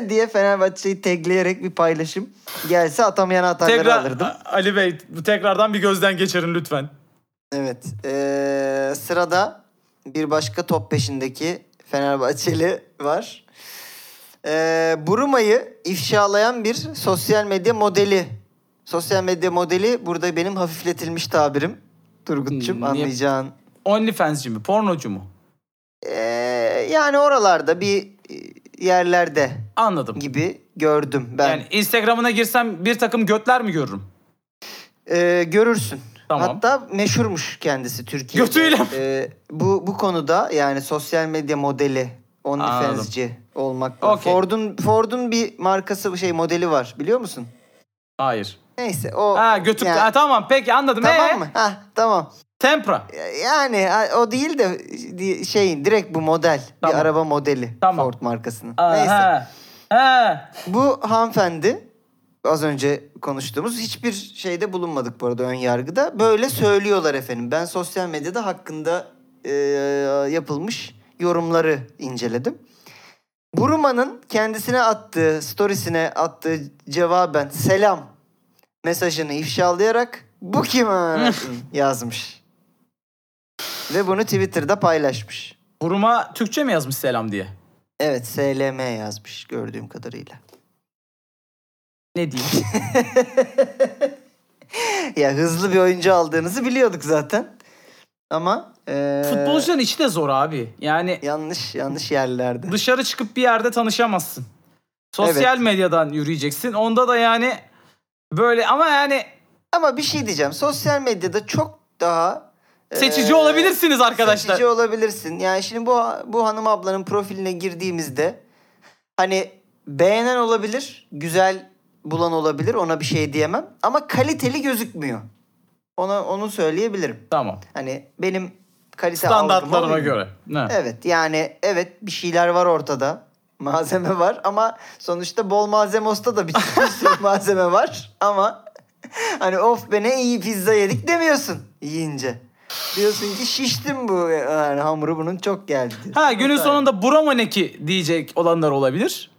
diye Fenerbahçe'yi tagleyerek bir paylaşım gelse atamayan atarları Tekrar alırdım. Ali Bey bu tekrardan bir gözden geçirin lütfen. Evet. Ee, sırada bir başka top peşindeki Fenerbahçeli var. Ee, Buruma'yı ifşalayan bir sosyal medya modeli. Sosyal medya modeli burada benim hafifletilmiş tabirim. Turgut'cum Hmm, anlayacağın. OnlyFans'ci mi? Pornocu mu? Ee, yani oralarda bir yerlerde Anladım. gibi gördüm ben. Yani Instagram'ına girsem bir takım götler mi görürüm? Ee, görürsün. Tamam. Hatta meşhurmuş kendisi Türkiye'de. Götüyle? Ee, bu bu konuda yani sosyal medya modeli OnlyFans'ci olmakla. Okey. Ford'un Ford'un bir markası şey modeli var biliyor musun? Hayır. Neyse o Ha götür. Yani- Ha, tamam peki anladım. Tamam Ee? mı? Ha tamam. Tempra. Yani o değil de şey direkt bu model Tamam. bir araba modeli Tamam. Ford markasının. Aa, Neyse. Ha. Ha. Bu hanımefendi az önce konuştuğumuz hiçbir şeyde bulunmadık bu arada ön yargıda. Böyle söylüyorlar efendim. Ben sosyal medyada hakkında e, yapılmış yorumları inceledim. Buruma'nın kendisine attığı, storiesine attığı cevaben selam mesajını ifşalayarak bu kim ha?" yazmış. Ve bunu Twitter'da paylaşmış. Buruma Türkçe mi yazmış selam diye? Evet SLM yazmış gördüğüm kadarıyla. Ne diyeyim? ya hızlı bir oyuncu aldığınızı biliyorduk zaten. Ama eee, Futbolcuların içi de zor abi. Yani yanlış yanlış yerlerde. dışarı çıkıp bir yerde tanışamazsın. Sosyal medyadan yürüyeceksin. Onda da yani böyle ama yani Ama bir şey diyeceğim. Sosyal medyada çok daha eee, seçici olabilirsiniz arkadaşlar. Seçici olabilirsin. Yani şimdi bu bu hanım ablanın profiline girdiğimizde hani beğenen olabilir, güzel bulan olabilir. Ona bir şey diyemem ama kaliteli gözükmüyor. Ona onu söyleyebilirim. Tamam. Hani benim kalite Standartlarına göre. Ne? Evet yani evet bir şeyler var ortada. Malzeme var ama sonuçta bol malzemosta da bir sürü malzeme var. Ama hani of be ne iyi pizza yedik demiyorsun yiyince. Diyorsun ki şiştim bu yani hamuru bunun çok geldi. diyorsun. Ha günün sonunda burama ne ki diyecek olanlar olabilir.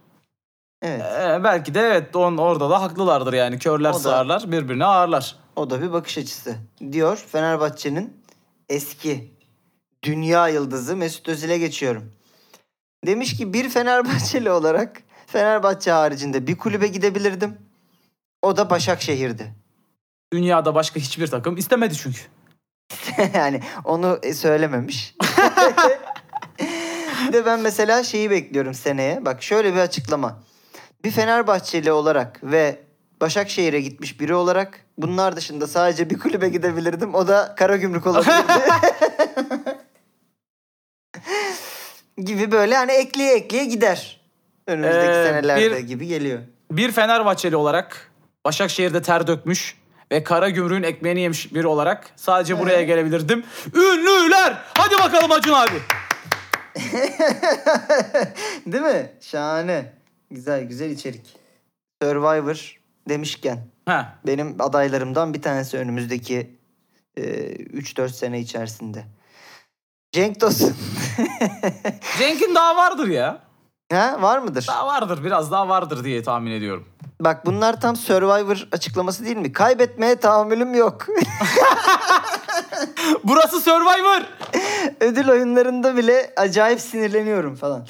Evet Ee, belki de evet on, orada da haklılardır yani. Körler da- sağırlar birbirine ağırlar. o da bir bakış açısı. Diyor Fenerbahçe'nin eski dünya yıldızı Mesut Özil'e geçiyorum. Demiş ki bir Fenerbahçeli olarak Fenerbahçe haricinde bir kulübe gidebilirdim. O da Başakşehir'di. Dünyada başka hiçbir takım istemedi çünkü. yani onu e, söylememiş. bir de ben mesela şeyi bekliyorum seneye. Bak şöyle bir açıklama. Bir Fenerbahçeli olarak ve Başakşehir'e gitmiş biri olarak bunlar dışında sadece bir kulübe gidebilirdim. O da Karagümrük olabilirdi. gibi böyle hani ekleye ekleye gider. Önümüzdeki Ee, senelerde bir- gibi geliyor. Bir Fenerbahçeli olarak Başakşehir'de ter dökmüş ve kara gümrüğün ekmeğini yemiş biri olarak sadece buraya gelebilirdim. Ünlüler! Hadi bakalım Acun abi. Değil mi? Şahane. Güzel güzel içerik. Survivor demişken Ha. benim adaylarımdan bir tanesi önümüzdeki e, 3-4 sene içerisinde. Cenk Tosun. Cenk'in daha vardır ya. ha, var mıdır? Daha vardır. Biraz daha vardır diye tahmin ediyorum. Bak bunlar tam Survivor açıklaması değil mi? Kaybetmeye tahammülüm yok. Burası Survivor. Ödül oyunlarında bile acayip sinirleniyorum falan.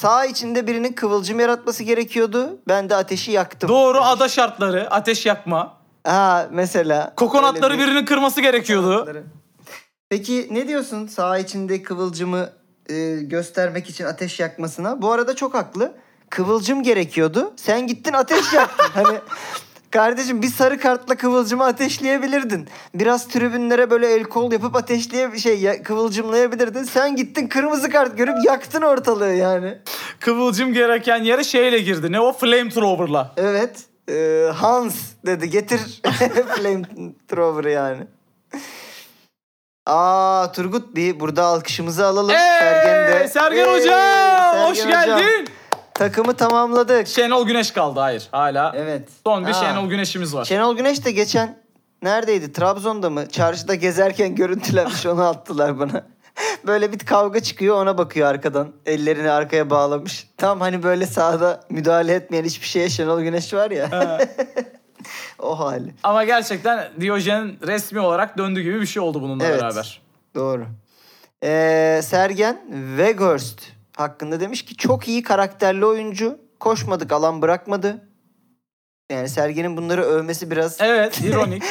Sağ içinde birinin kıvılcım yaratması gerekiyordu. Ben de ateşi yaktım. Doğru ada şartları. Ateş yakma. Ha mesela. Kokonatları öyle bir- birinin kırması gerekiyordu. Peki ne diyorsun sağ içinde kıvılcımı e, göstermek için ateş yakmasına? Bu arada çok haklı. Kıvılcım gerekiyordu. Sen gittin ateş yaktın. hani kardeşim bir sarı kartla kıvılcımı ateşleyebilirdin. Biraz tribünlere böyle el kol yapıp ateşleye şey ya- kıvılcımlayabilirdin. Sen gittin kırmızı kart görüp yaktın ortalığı yani. Kıvılcım gereken yere şeyle girdi. Ne o? Flamethrower'la. Evet. e, Hans dedi getir flamethrower'ı yani. Aa Turgut bir burada alkışımızı alalım. Sergen de. Sergen Hey, Hoca! Sergen Hoş hocam. geldin. Takımı tamamladık. Şenol Güneş kaldı. Hayır. Hala. Evet. Son bir Ha. Şenol Güneş'imiz var. Şenol Güneş de geçen neredeydi? Trabzon'da mı? Çarşıda gezerken görüntülenmiş onu attılar bana. Böyle bir kavga çıkıyor ona bakıyor arkadan. Ellerini arkaya bağlamış. Tam hani böyle sahada müdahale etmeyen hiçbir şeye Şenol Güneş var ya. O hali. Ama gerçekten Diyojen'in resmi olarak döndü gibi bir şey oldu bununla Evet. beraber. Doğru. Ee, Sergen Weghorst hakkında demiş ki çok iyi karakterli oyuncu. Koşmadık alan bırakmadı. Yani Sergen'in bunları övmesi biraz Evet, ironik.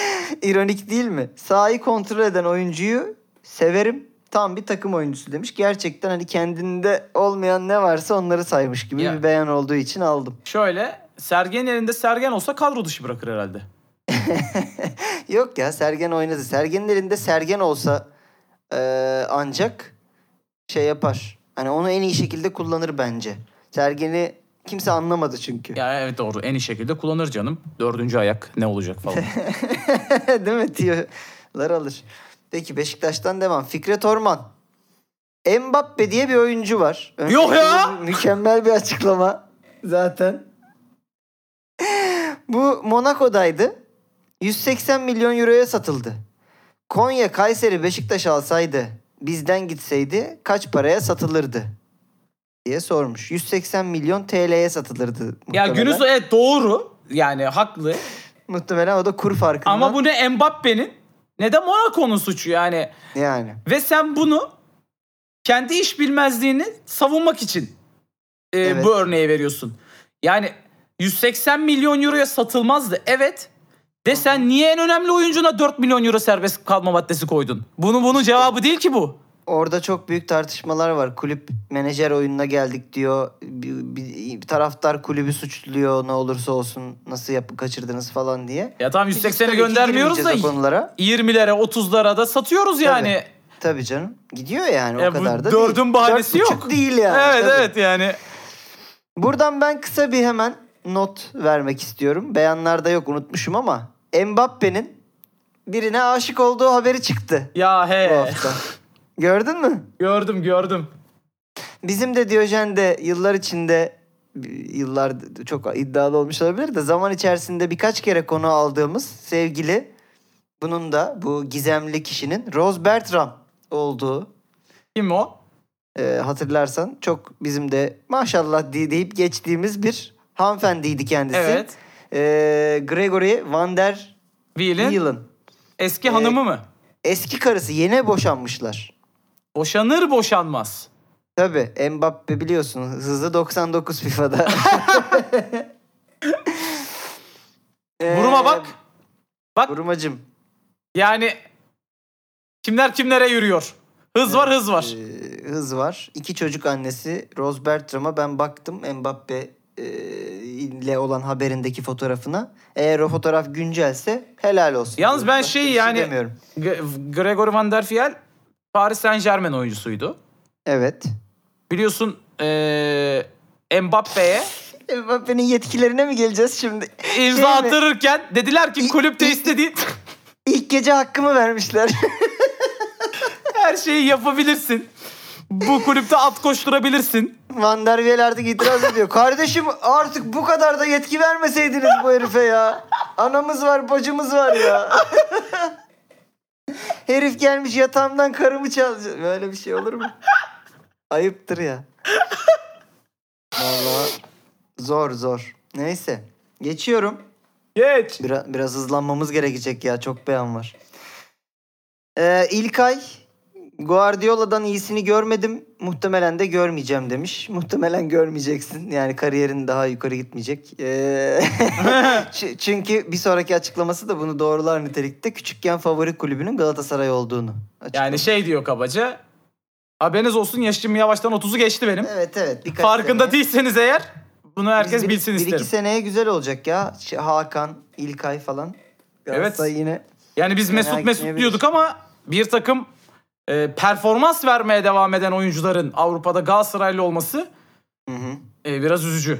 ironik değil mi? Sahayı kontrol eden oyuncuyu severim. Tam bir takım oyuncusu demiş. Gerçekten hani kendinde olmayan ne varsa onları saymış gibi Ya. bir beyan olduğu için aldım. Şöyle Sergen'in elinde Sergen olsa kadro dışı bırakır herhalde. Yok ya Sergen oynadı. Sergen'in elinde Sergen olsa eee, ancak şey yapar. Hani onu en iyi şekilde kullanır bence. Sergen'i kimse anlamadı çünkü. Ya evet doğru en iyi şekilde kullanır canım. Dördüncü ayak ne olacak falan. Değil mi? Tiyolar alır. Peki Beşiktaş'tan devam. Fikret Orman. Mbappe diye bir oyuncu var. Yok ya! Mükemmel bir açıklama zaten. Bu Monaco'daydı. 180 milyon euroya satıldı. Konya, Kayseri, Beşiktaş alsaydı, bizden gitseydi kaç paraya satılırdı? diye sormuş. 180 milyon TL'ye satılırdı. ya muhtemelen. günün sonu evet doğru. Yani haklı. Muhtemelen o da kur farkından. Ama bu ne Mbappe'nin ne de Monaco'nun suçu yani. Yani. Ve sen bunu kendi iş bilmezliğini savunmak için e, Evet. bu örneği veriyorsun. Yani 180 milyon euroya satılmazdı. Evet. De sen niye en önemli oyuncuna 4 milyon euro serbest kalma maddesi koydun? Bunu bunun cevabı değil ki bu. Orada çok büyük tartışmalar var. Kulüp menajer oyununa geldik diyor. Bir, bir- bir taraftar kulübü suçluyor ne olursa olsun nasıl yapı kaçırdınız falan diye. Ya tamam Biz 180'i tabii ki göndermiyoruz da konulara. 20'lere 30'lara da satıyoruz yani. Tabii canım. Gidiyor yani Ya o kadar da dördün değil. bahanesi Dört yok. değil yani. evet Tabii. evet yani. Buradan ben kısa bir hemen not vermek istiyorum. Beyanlarda yok unutmuşum ama Mbappe'nin birine aşık olduğu haberi çıktı Ya bu he. hafta. Gördün mü? gördüm gördüm. Bizim de Diyojen de yıllar içinde yıllar çok iddialı olmuş olabilir de zaman içerisinde birkaç kere konu aldığımız sevgili bunun da bu gizemli kişinin Rose Bertram olduğu Kim o? e, hatırlarsan çok bizim de maşallah diye- deyip geçtiğimiz bir hanımefendiydi kendisi. Evet. E, Gregory Van der Wheel'in Wielen. eski Ee, hanımı mı? Eski karısı yeni boşanmışlar. Boşanır boşanmaz. Tabii Mbappe biliyorsun hızlı 99 FIFA'da. Ee, Buruma bak. Bak Burumacım. yani kimler kimlere yürüyor. Hız var hız var. Ee, hız var. İki çocuk annesi Rose Bertram'a ben baktım Mbappe e, ile olan haberindeki fotoğrafına. Eğer o fotoğraf güncelse helal olsun. Yalnız ben şey bir yani- demiyorum. G- Gregory Van der Fiel Paris Saint Germain oyuncusuydu. Evet. Biliyorsun eee Mbappe'ye Mbappe'nin yetkilerine mi geleceğiz şimdi? imza Şey mi? attırırken dediler ki kulüpte İ- istediğin İlk gece hakkımı vermişler. her şeyi yapabilirsin. Bu kulüpte at koşturabilirsin. Van der Wiel artık itiraz ediyor. Kardeşim artık bu kadar da yetki vermeseydiniz bu herife ya. Anamız var, bacımız var ya. Herif gelmiş yatağımdan karımı çalacak. Böyle bir şey olur mu? Ayıptır ya. Vallahi zor zor. Neyse. Geçiyorum. Geç. Biraz, biraz hızlanmamız gerekecek ya. Çok beyan var. Ee, İlkay Guardiola'dan iyisini görmedim. Muhtemelen de görmeyeceğim demiş. Muhtemelen görmeyeceksin. Yani kariyerin daha yukarı gitmeyecek. Ee, çünkü bir sonraki açıklaması da bunu doğrular nitelikte. Küçükken favori kulübünün Galatasaray olduğunu. açıklamış. Yani şey diyor kabaca. Haberiniz olsun yaşım yavaştan 30'u geçti benim. Evet evet. Farkında sene. değilseniz eğer bunu herkes Bir- bilsin bir, isterim. iki seneye güzel olacak ya. Hakan, İlkay falan. Galatasaray yine. Yani biz Mesut Mesut diyorduk ama bir takım e, performans vermeye devam eden oyuncuların Avrupa'da Galatasaraylı olması Hı hı. e, biraz üzücü.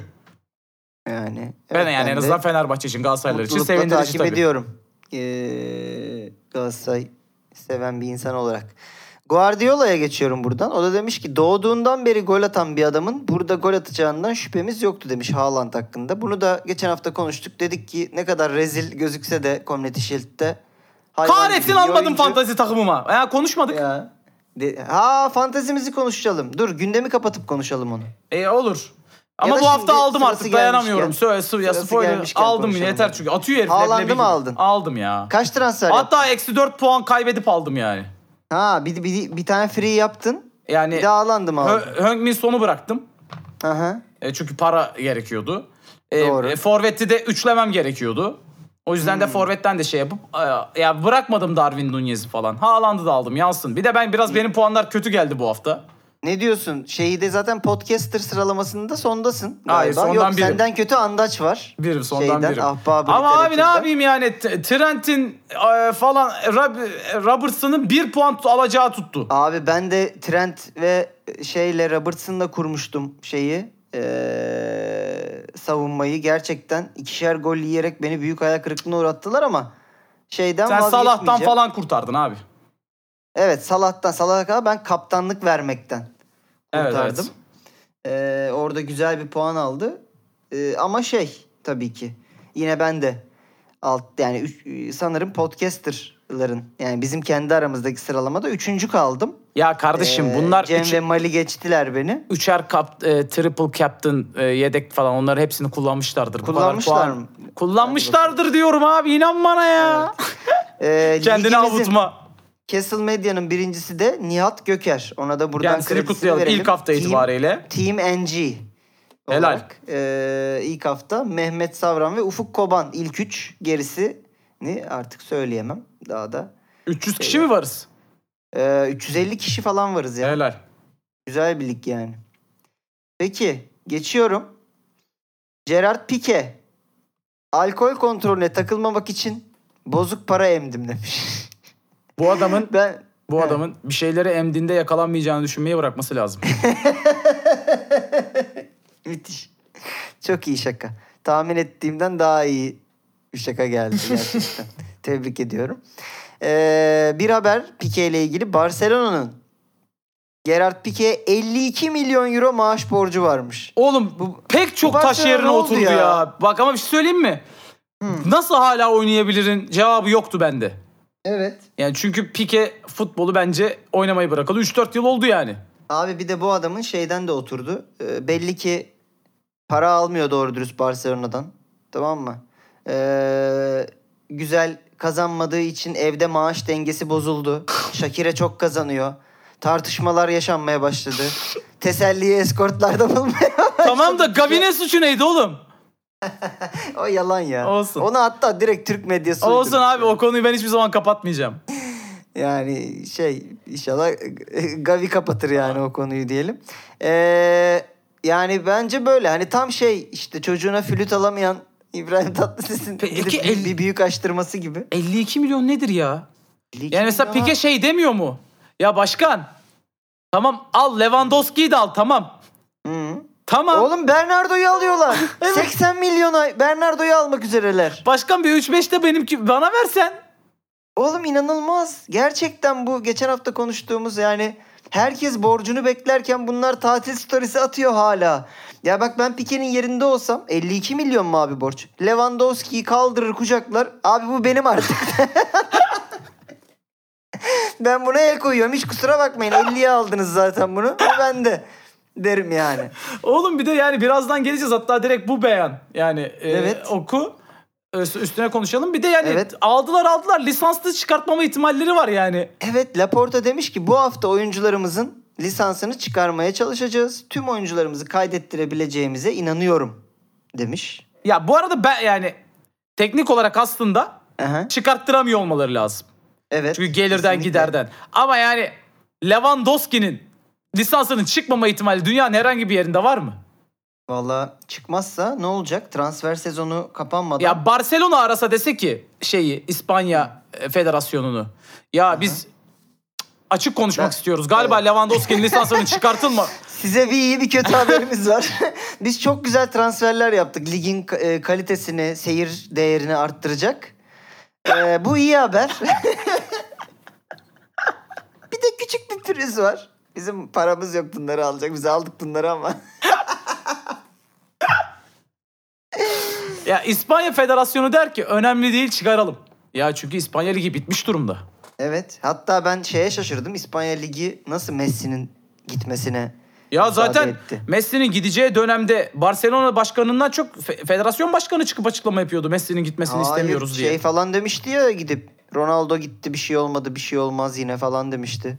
Yani. ben evet, yani en de- azından Fenerbahçe için Galatasaraylılar için sevindirici takip tabii. ediyorum. Ee, Galatasaray seven bir insan olarak. Guardiola'ya geçiyorum buradan. O da demiş ki doğduğundan beri gol atan bir adamın burada gol atacağından şüphemiz yoktu demiş Haaland hakkında. Bunu da geçen hafta konuştuk. Dedik ki ne kadar rezil gözükse de Community Shield'de. Hayvan gibi Kahretsin bir almadım oyuncu. fantazi takımıma. Ya konuşmadık. Ya. De- ha fantezimizi konuşalım. Dur gündemi kapatıp konuşalım onu. E olur. Ama da bu hafta şimdi aldım sırası artık dayanamıyorum. Söyle sı- ya sırası spoiler gelmişken aldım konuşalım yeter çünkü. Atıyor herif. Haaland'ı mı gibi. aldın? Aldım ya. Kaç transfer yaptın? Hatta eksi 4 puan kaybedip aldım yani. Ha bir, bir, bir tane free yaptın. Yani Bir Haaland'ı mı aldın? Hö- sonu bıraktım. Aha. E, çünkü para gerekiyordu. E, Doğru. e, Forvet'i de üçlemem gerekiyordu. O yüzden Hmm. de Forvet'ten de şey yapıp ya bırakmadım Darwin Nunez'i falan. Haaland'ı da aldım yansın. Bir de ben biraz benim puanlar kötü geldi bu hafta. Ne diyorsun? Şeyi de zaten podcaster sıralamasında sondasın. Hayır, galiba. sondan Yok birim. senden kötü andaç var. Bir sondan Şeyden, biri. ahbabı Ama abi ne yapayım yani Trent'in e, falan Rob- Robertson'ın bir puan alacağı tuttu. Abi ben de Trent ve şeyle Robertson'la kurmuştum şeyi. Ee, savunmayı gerçekten ikişer gol yiyerek beni büyük hayal kırıklığına uğrattılar ama şeyden Sen Salah'tan falan kurtardın abi. Evet Salah'tan Salah'a kadar ben kaptanlık vermekten Evet, kurtardım. Ee, orada güzel bir puan aldı. Ee, ama şey tabii ki yine ben de alt yani üç, sanırım podcasterların yani bizim kendi aramızdaki sıralamada üçüncü kaldım. Ya kardeşim Ee, bunlar Cem üç- ve Mali geçtiler beni. üçer kap, e, triple captain e, yedek falan onları hepsini kullanmışlardır. Kullanmışlar mı? Kullanmışlardır diyorum abi inan bana ya. Ee, Kendini avutma. Castle Medya'nın birincisi de Nihat Göker. Ona da buradan Kendisini kredisini kutlayalım verelim. ilk hafta Team- itibariyle. Team NG. Helal. olarak, e, ilk hafta Mehmet Savran ve Ufuk Koban ilk üç. Gerisini artık söyleyemem daha da. 300 kişi mi varız? E, 350 kişi falan varız ya. Helal. Güzel bir lig yani. Peki geçiyorum. Gerard Pique. Alkol kontrolüne takılmamak için bozuk para emdim demiş. Bu adamın ben bu He. adamın bir şeyleri emdiğinde yakalanmayacağını düşünmeyi bırakması lazım. Müthiş. Çok iyi şaka. Tahmin ettiğimden daha iyi bir şaka geldi gerçekten. Tebrik ediyorum. Ee, bir haber Pique ile ilgili. Barcelona'nın Gerard Pique'ye 52 milyon euro maaş borcu varmış. Oğlum bu pek çok bu taş yerine oturdu ya. ya? Bak ama bir şey söyleyeyim mi? Nasıl hala oynayabilirin cevabı yoktu bende. Evet. Yani çünkü Pique futbolu bence oynamayı bırakalı 3-4 yıl oldu yani. Abi bir de bu adamın şeyden de oturdu. Ee, belli ki para almıyor doğru dürüst Barcelona'dan. Tamam mı? Ee, güzel kazanmadığı için evde maaş dengesi bozuldu. Shakira çok kazanıyor. Tartışmalar yaşanmaya başladı. Teselliyi eskortlarda bulmaya tamam da Gavi'nin suçu neydi oğlum? O yalan ya. Olsun. Onu hatta direkt Türk medyası Olsun uydurmuş abi o konuyu ben hiçbir zaman kapatmayacağım. Yani şey inşallah Gavi kapatır yani o konuyu diyelim. Ee, yani bence böyle hani tam şey işte çocuğuna flüt alamayan İbrahim Tatlıses'in Peki, gidip el- bir büyük açtırması gibi. 52 milyon nedir ya? 52 Yani mesela milyon Pique şey demiyor mu? Ya başkan tamam al Lewandowski'yi de al tamam. Hı. Tamam. Oğlum Bernardo'yu alıyorlar. 80 milyona Bernardo'yu almak üzereler. Başkan bir 3-5 de benimki bana versen. Oğlum inanılmaz. Gerçekten bu geçen hafta konuştuğumuz yani herkes borcunu beklerken bunlar tatil storiesi atıyor hala. Ya bak ben Pique'nin yerinde olsam 52 milyon mu abi borç? Lewandowski'yi kaldırır kucaklar. Abi bu benim artık. ben buna el koyuyorum. Hiç kusura bakmayın. 50'ye aldınız zaten bunu. Bu bende. Derim yani. Oğlum bir de yani birazdan geleceğiz hatta direkt bu beyan. Yani e, Evet. oku üstüne konuşalım. Bir de yani Evet. aldılar aldılar lisanslı çıkartmama ihtimalleri var yani. Evet Laporta demiş ki bu hafta oyuncularımızın lisansını çıkarmaya çalışacağız. Tüm oyuncularımızı kaydettirebileceğimize inanıyorum demiş. Ya bu arada ben yani teknik olarak aslında Aha. çıkarttıramıyor olmaları lazım. Evet. Çünkü gelirden kesinlikle. giderden. Ama yani Lewandowski'nin lisansının çıkmama ihtimali dünyanın herhangi bir yerinde var mı? Valla çıkmazsa ne olacak? Transfer sezonu kapanmadan. Ya Barcelona arasa dese ki şeyi İspanya e, Federasyonu'nu. Ya biz açık konuşmak Ben- istiyoruz. Galiba Lewandowski'nin lisansının çıkartılma. Size bir iyi bir kötü haberimiz var. Biz çok güzel transferler yaptık. Ligin e, kalitesini, seyir değerini arttıracak. E, bu iyi haber. bir de küçük bir pürüz var. Bizim paramız yok bunları alacak. Biz aldık bunları ama. Ya İspanya Federasyonu der ki önemli değil çıkaralım. Ya çünkü İspanya Ligi bitmiş durumda. Evet. Hatta ben şeye şaşırdım. İspanya Ligi nasıl Messi'nin gitmesine Ya zaten. Messi'nin gideceği dönemde Barcelona başkanından çok fe- federasyon başkanı çıkıp açıklama yapıyordu. Messi'nin gitmesini Hayır, istemiyoruz diye. Şey falan demişti ya gidip Ronaldo gitti bir şey olmadı bir şey olmaz yine falan demişti.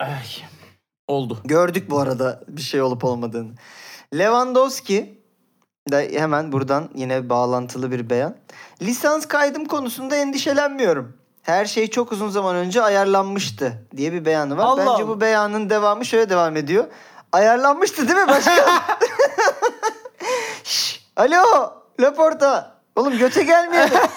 Ay, oldu. Gördük bu arada bir şey olup olmadığını. Lewandowski da hemen buradan yine bağlantılı bir beyan. Lisans kaydım konusunda endişelenmiyorum. her şey çok uzun zaman önce ayarlanmıştı diye bir beyanı var. Allah Bence bu beyanın devamı şöyle devam ediyor. Ayarlanmıştı değil mi başkan? Şş, alo Laporta. Oğlum göte gelmeyelim.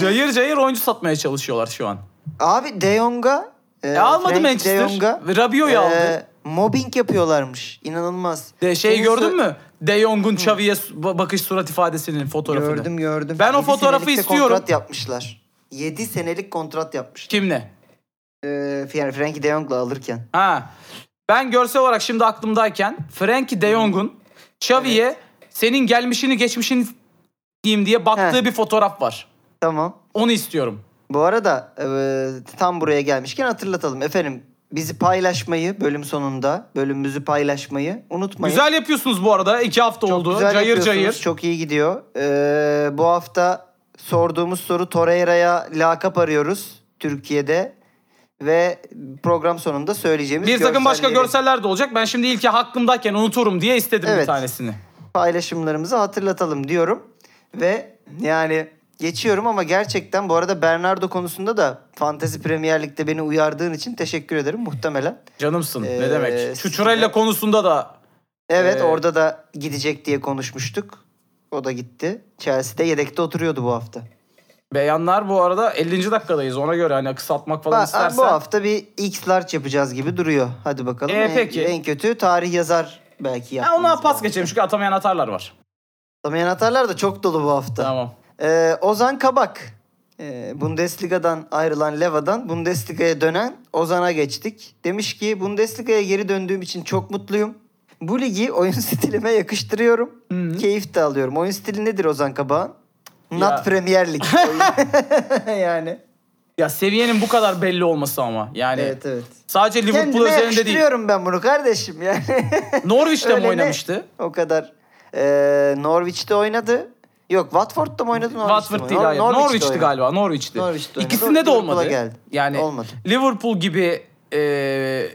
Cayır cayır oyuncu satmaya çalışıyorlar şu an. Abi De Jong'a e, E almadı Frank Manchester. De Jong'a, Rabiot'u e, aldı. Mobbing yapıyorlarmış. İnanılmaz. De şeyi Senin gördün mü? De Jong'un Xavi'ye bakış surat ifadesinin fotoğrafını. Gördüm gördüm. Ben o fotoğrafı istiyorum. kontrat yapmışlar. 7 senelik kontrat yapmışlar. Kimle? Ee, yani Frankie De Jong'la alırken. Ha. Ben görsel olarak şimdi aklımdayken Frankie De Jong'un Xavi'ye senin gelmişini geçmişini diyeyim diye baktığı Heh. bir fotoğraf var. Tamam. Onu istiyorum. Bu arada e, tam buraya gelmişken hatırlatalım. Efendim bizi paylaşmayı bölüm sonunda bölümümüzü paylaşmayı unutmayın. Güzel yapıyorsunuz bu arada. iki hafta Çok oldu. güzel cayır cayır. Çok iyi gidiyor. Ee, bu hafta sorduğumuz soru Torreira'ya lakap arıyoruz Türkiye'de. Ve program sonunda söyleyeceğimiz Bir takım başka görseller de olacak. Ben şimdi ilki hakkımdayken unuturum diye istedim bir Evet. tanesini. paylaşımlarımızı hatırlatalım diyorum. Ve yani geçiyorum ama gerçekten bu arada Bernardo konusunda da Fantasy Premier Lig'de beni uyardığın için teşekkür ederim muhtemelen. Canımsın. Ee, ne demek? Çuçurella konusunda da Evet Ee, orada da gidecek diye konuşmuştuk. O da gitti. Chelsea'de yedekte oturuyordu bu hafta. beyanlar bu arada 50. dakikadayız. Ona göre hani kısaltmak falan Ba- istersen. Bu hafta bir X large yapacağız gibi duruyor. Hadi bakalım. Ee, En- peki. En, kötü tarih yazar belki Ha, yapmamız ona pas geçelim çünkü atamayan atarlar var. Atamayan atarlar da çok dolu bu hafta. Tamam. Ee, Ozan Kabak. Ee, Bundesliga'dan ayrılan Leva'dan Bundesliga'ya dönen Ozan'a geçtik. Demiş ki Bundesliga'ya geri döndüğüm için çok mutluyum. Bu ligi oyun stilime yakıştırıyorum. Hı. Keyif de alıyorum. Oyun stili nedir Ozan Kabak'ın? Not Ya. Premier oyun. yani. Ya seviyenin bu kadar belli olması ama. Yani Evet evet. sadece Liverpool Kendime üzerinde değil. ben bunu kardeşim yani. Norwich'te mi ne? oynamıştı? o kadar. Ee, Norwich'te oynadı. Yok Watford'da mı oynadı? Norwich'te Watford mi? değil hayır. Norwich'ti oynadı. galiba. Norwich'ti. Norwich'te. İkisinde de olmadı. geldi. Yani Olmadı. Liverpool gibi e,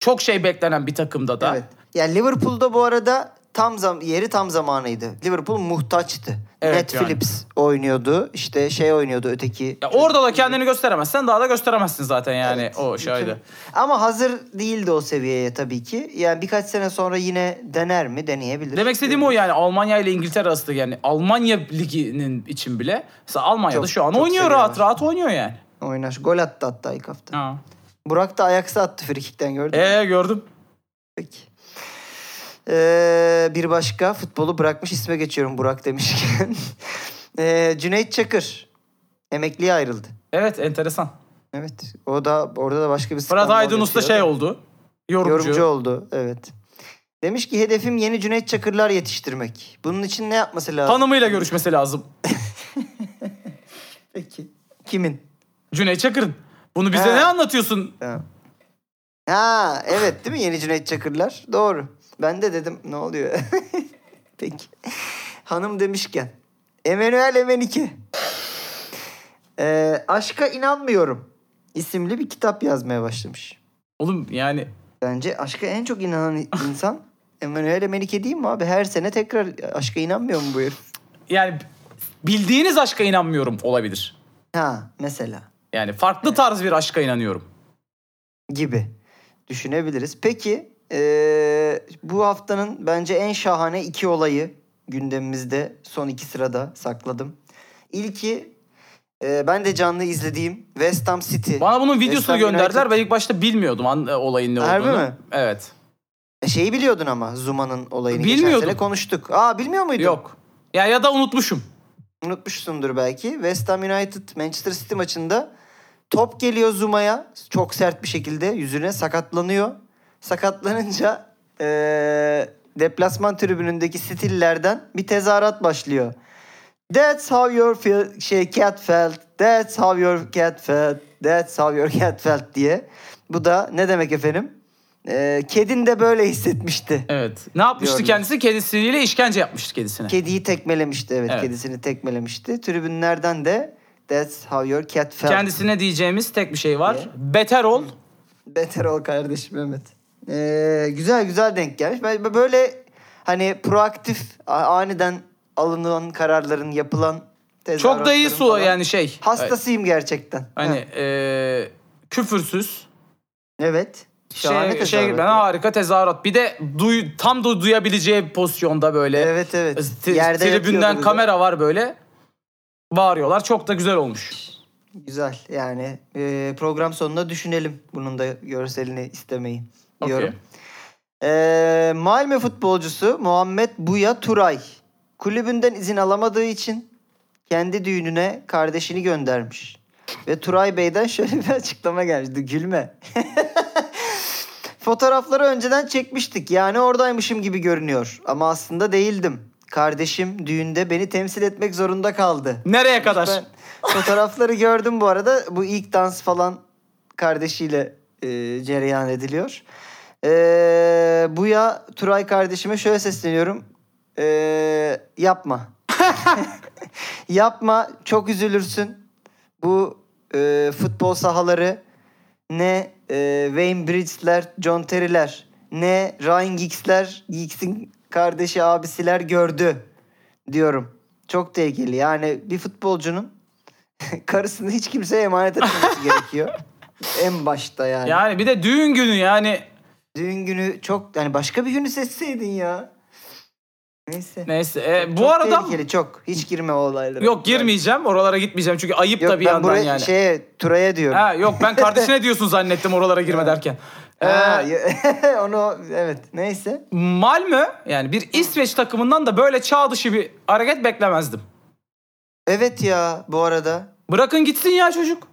çok şey beklenen bir takımda da. Evet. Ya Liverpool'da bu arada tam zam yeri tam zamanıydı. Liverpool muhtaçtı. Evet Ned yani. Phillips oynuyordu. İşte şey oynuyordu öteki. Ya orada da kendini gösteremezsen daha da gösteremezsin zaten yani Evet. o şeyde. Ama hazır değildi o seviyeye tabii ki. Yani birkaç sene sonra yine dener mi? Deneyebilir. Demek istediğim o yani Almanya ile İngiltere arasında yani Almanya liginin için bile mesela Almanya'da Çok- şu an oynuyor rahat rahat oynuyor yani. Oynar. Gol attı hatta ilk hafta. Ha. Burak da ayaksa attı frikikten gördün mü? Ee gördüm. Peki. Ee, bir başka futbolu bırakmış isme geçiyorum Burak demişken. ee, Cüneyt Çakır emekliye ayrıldı. Evet enteresan. Evet. O da orada da başka bir Fırat Aydın Usta şey oldu. Yorumcu. Yorumcu oldu. Evet. Demiş ki hedefim yeni Cüneyt Çakırlar yetiştirmek. Bunun için ne yapması lazım? Tanımıyla görüşmesi lazım. Peki. Kimin? Cüneyt Çakır'ın. Bunu bize Ha. ne anlatıyorsun? Ha. Ha evet değil mi yeni Cüneyt Çakırlar? Doğru. Ben de dedim ne oluyor? Peki. Hanım demişken. Emanuel Emenike. Ee, Aşka inanmıyorum isimli bir kitap yazmaya başlamış. Oğlum yani Bence aşka en çok inanan insan Emanuel Emenike değil mi abi? Her sene tekrar aşka inanmıyor mu bu herif? yani bildiğiniz aşka inanmıyorum olabilir. Ha mesela Yani farklı tarz bir aşka inanıyorum. gibi düşünebiliriz. Peki ee, bu haftanın bence en şahane iki olayı gündemimizde son iki sırada sakladım. İlki ee, ben de canlı izlediğim West Ham City. Bana bunun videosunu gönderdiler. United- Ben ilk başta bilmiyordum an- e, olayın ne Harbi olduğunu. mi? Evet. E, Şeyi biliyordun ama Zuma'nın olayını. Bilmiyordum. konuştuk. Aa bilmiyor muydun? Yok. Ya ya da unutmuşum. Unutmuşsundur belki. West Ham United Manchester City maçında top geliyor Zuma'ya çok sert bir şekilde yüzüne sakatlanıyor. Sakatlanınca eee, deplasman tribünündeki stillerden bir tezahürat başlıyor. That's how your feel, şey cat felt. That's how your cat felt. That's how your cat felt diye. Bu da ne demek efendim? Eee, kedin de böyle hissetmişti. Evet. Ne yapmıştı Diyorlar. kendisi? Kedisiyle işkence yapmıştı kedisine. Kediyi tekmelemişti evet, Evet. kedisini tekmelemişti. Tribünlerden de That's how your cat felt. Kendisine diyeceğimiz tek bir şey var. Ne? Beter ol. Beter ol kardeşim Mehmet. Ee, güzel güzel denk gelmiş. Ben böyle hani proaktif aniden alınan kararların yapılan Çok da iyi su falan. yani şey. Hastasıyım gerçekten. Hani e, küfürsüz. Evet. Şahane Şey, şey ben harika tezahürat. Bir de duy, tam da duyabileceği bir pozisyonda böyle. Evet evet. Tri- Yerde tribünden kamera var böyle. Bağırıyorlar. Çok da güzel olmuş. Güzel yani e, program sonunda düşünelim bunun da görselini istemeyi diyorum. Okey. E, Malmö futbolcusu Muhammed Buya Turay kulübünden izin alamadığı için kendi düğününe kardeşini göndermiş. Ve Turay Bey'den şöyle bir açıklama gelmişti. Gülme. Fotoğrafları önceden çekmiştik. Yani oradaymışım gibi görünüyor. Ama aslında değildim. Kardeşim düğünde beni temsil etmek zorunda kaldı. Nereye kadar? Ben fotoğrafları gördüm bu arada. Bu ilk dans falan kardeşiyle e, cereyan ediliyor. E, bu ya Turay kardeşime şöyle sesleniyorum. E, yapma. yapma. Çok üzülürsün. Bu e, futbol sahaları ne e, Wayne Bridges'ler, John Terry'ler ne Ryan Giggs'ler, Giggs'in kardeşi abisiler gördü diyorum. Çok tehlikeli. Yani bir futbolcunun karısını hiç kimseye emanet etmemesi gerekiyor. En başta yani. Yani bir de düğün günü yani. Düğün günü çok yani başka bir günü seçseydin ya. Neyse. Neyse. e, bu Çok arada tehlikeli çok. Hiç girme o olaylara. yok girmeyeceğim. Oralara gitmeyeceğim. Çünkü ayıp Yok da bir ben yandan buraya yani. şeye Turay'a diyorum. Ha, yok ben kardeşine diyorsun zannettim oralara girme derken. Ha, Ee, onu evet neyse. Malmö yani bir İsveç takımından da böyle çağ dışı bir hareket beklemezdim. Evet ya bu arada. Bırakın gitsin ya çocuk.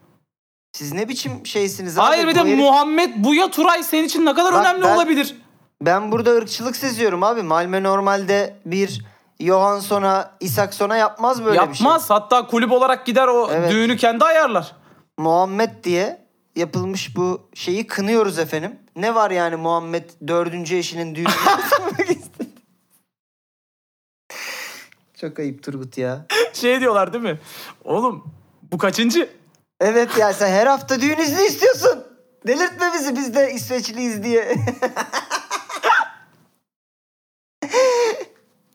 Siz ne biçim şeysiniz abi? Hayır bir de herif- Muhammed Buya Turay senin için ne kadar Bak önemli ben- olabilir. Ben burada ırkçılık seziyorum abi. Malmö normalde bir Johansson'a, Isakson'a yapmaz böyle bir şey. Yapmaz. Hatta kulüp olarak gider o Evet. düğünü kendi ayarlar. Muhammed diye yapılmış bu şeyi kınıyoruz efendim. Ne var yani Muhammed dördüncü eşinin düğünü. Çok ayıp Turgut ya. Şey diyorlar değil mi? Oğlum bu kaçıncı? Evet ya sen her hafta düğün izni istiyorsun. Delirtme bizi biz de İsveçliyiz diye.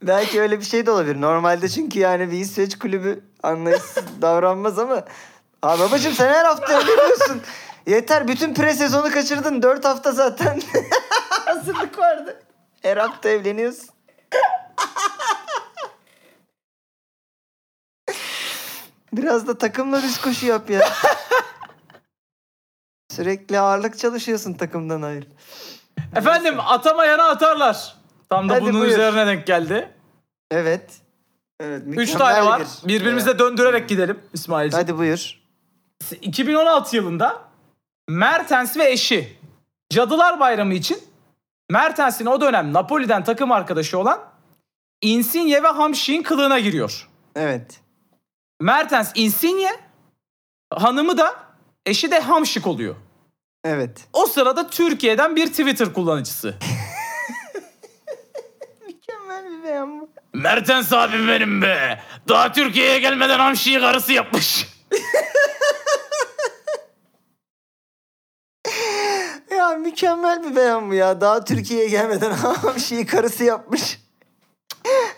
Belki öyle bir şey de olabilir. Normalde çünkü yani bir İsveç kulübü anlayışsız davranmaz ama. Abi babacığım sen her hafta evleniyorsun. Yeter bütün pre sezonu kaçırdın. Dört hafta zaten hazırlık vardı. Her hafta evleniyorsun. Biraz da takımla düz koşu yap ya. Sürekli ağırlık çalışıyorsun takımdan ayrı. Efendim atamayana atarlar. Tam da Hadi bunun buyur. üzerine denk geldi. Evet. Evet. Üç mükemmel tane var. bir- Birbirimizle döndürerek gidelim İsmail'ciğim. Hadi buyur. 2016 yılında Mertens ve eşi Cadılar Bayramı için Mertens'in o dönem Napoli'den takım arkadaşı olan Insigne ve Hamşik'in kılığına giriyor. Evet. Mertens Insigne, hanımı da eşi de Hamşik oluyor. Evet. O sırada Türkiye'den bir Twitter kullanıcısı. Mükemmel bir beyan bu. Mertens abim benim be. Daha Türkiye'ye gelmeden Hamşik'i karısı yapmış. Ya mükemmel bir beyan bu ya. Daha Türkiye'ye gelmeden bir şeyi karısı yapmış.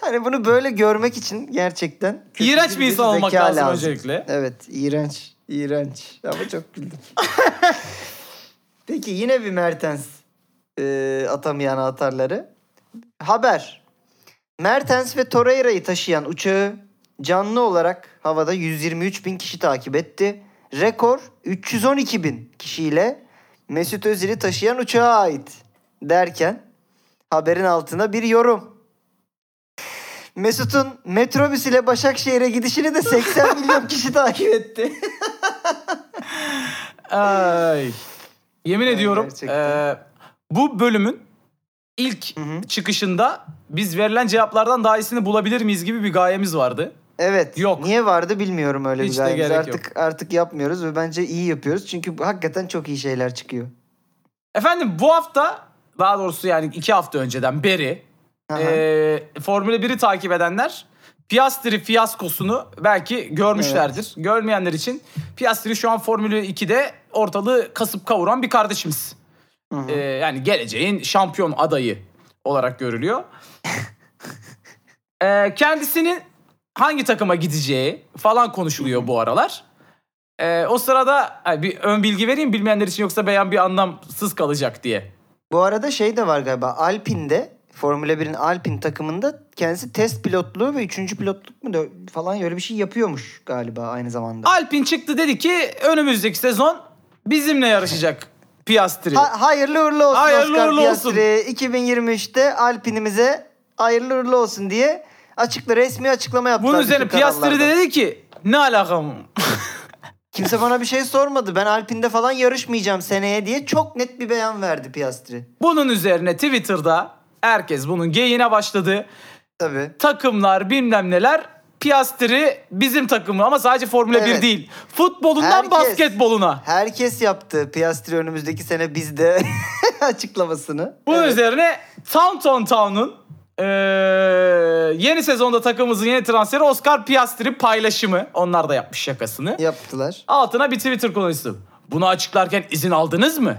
Hani bunu böyle görmek için gerçekten İğrenç bir insan olmak zeka lazım öncelikle. Evet, iğrenç. İğrenç. Ama çok güldüm. Peki yine bir Mertens e, atamayan atarları. Haber. Mertens ve Torreira'yı taşıyan uçağı canlı olarak havada 123 bin kişi takip etti. Rekor 312 bin kişiyle Mesut Özil'i taşıyan uçağa ait derken haberin altına bir yorum. Mesut'un metrobüs ile Başakşehir'e gidişini de 80 milyon kişi takip etti. Ay. Yemin ediyorum gerçekten. eee, bu bölümün ilk Hı hı. çıkışında biz verilen cevaplardan daha iyisini bulabilir miyiz gibi bir gayemiz vardı. Evet. Yok. Niye vardı bilmiyorum öyle Hiç bir gayemiz. Artık artık yapmıyoruz ve bence iyi yapıyoruz. Çünkü hakikaten çok iyi şeyler çıkıyor. Efendim bu hafta daha doğrusu yani iki hafta önceden beri Aha. eee Formula 1'i takip edenler Piastri fiyaskosunu belki görmüşlerdir. Görmeyenler için Piastri şu an Formula 2'de ortalığı kasıp kavuran bir kardeşimiz. Hı hı. Ee, yani geleceğin şampiyon adayı olarak görülüyor. Ee, kendisinin hangi takıma gideceği falan konuşuluyor bu aralar. Ee, o sırada bir ön bilgi vereyim bilmeyenler için yoksa beyan bir anlamsız kalacak diye. Bu arada şey de var galiba. Alpine'de Formula 1'in Alpine takımında kendisi test pilotluğu ve üçüncü pilotluk mu falan öyle bir şey yapıyormuş galiba aynı zamanda. Alpin çıktı dedi ki önümüzdeki sezon bizimle yarışacak Piastri. Ha- hayırlı uğurlu olsun Hayırlı Oscar uğurlu olsun. Piastri. 2023'te Alpine'imize hayırlı uğurlu olsun diye açıkla resmi açıklama yaptılar. Bunun üzerine Piastri de dedi ki ne alakam? Kimse bana bir şey sormadı. Ben Alpine'de falan yarışmayacağım seneye diye çok net bir beyan verdi Piastri. Bunun üzerine Twitter'da herkes bunun geyiğine başladı. Tabii. Takımlar bilmem neler Piastri bizim takımı ama sadece Formula 1 Evet. değil. Futbolundan Herkes. basketboluna. Herkes yaptı Piastri önümüzdeki sene bizde açıklamasını. Bunun Evet. üzerine Taunton Town'un eee, yeni sezonda takımımızın yeni transferi Oscar Piastri paylaşımı. Onlar da yapmış şakasını. Yaptılar. Altına bir Twitter konuştu. Bunu açıklarken izin aldınız mı?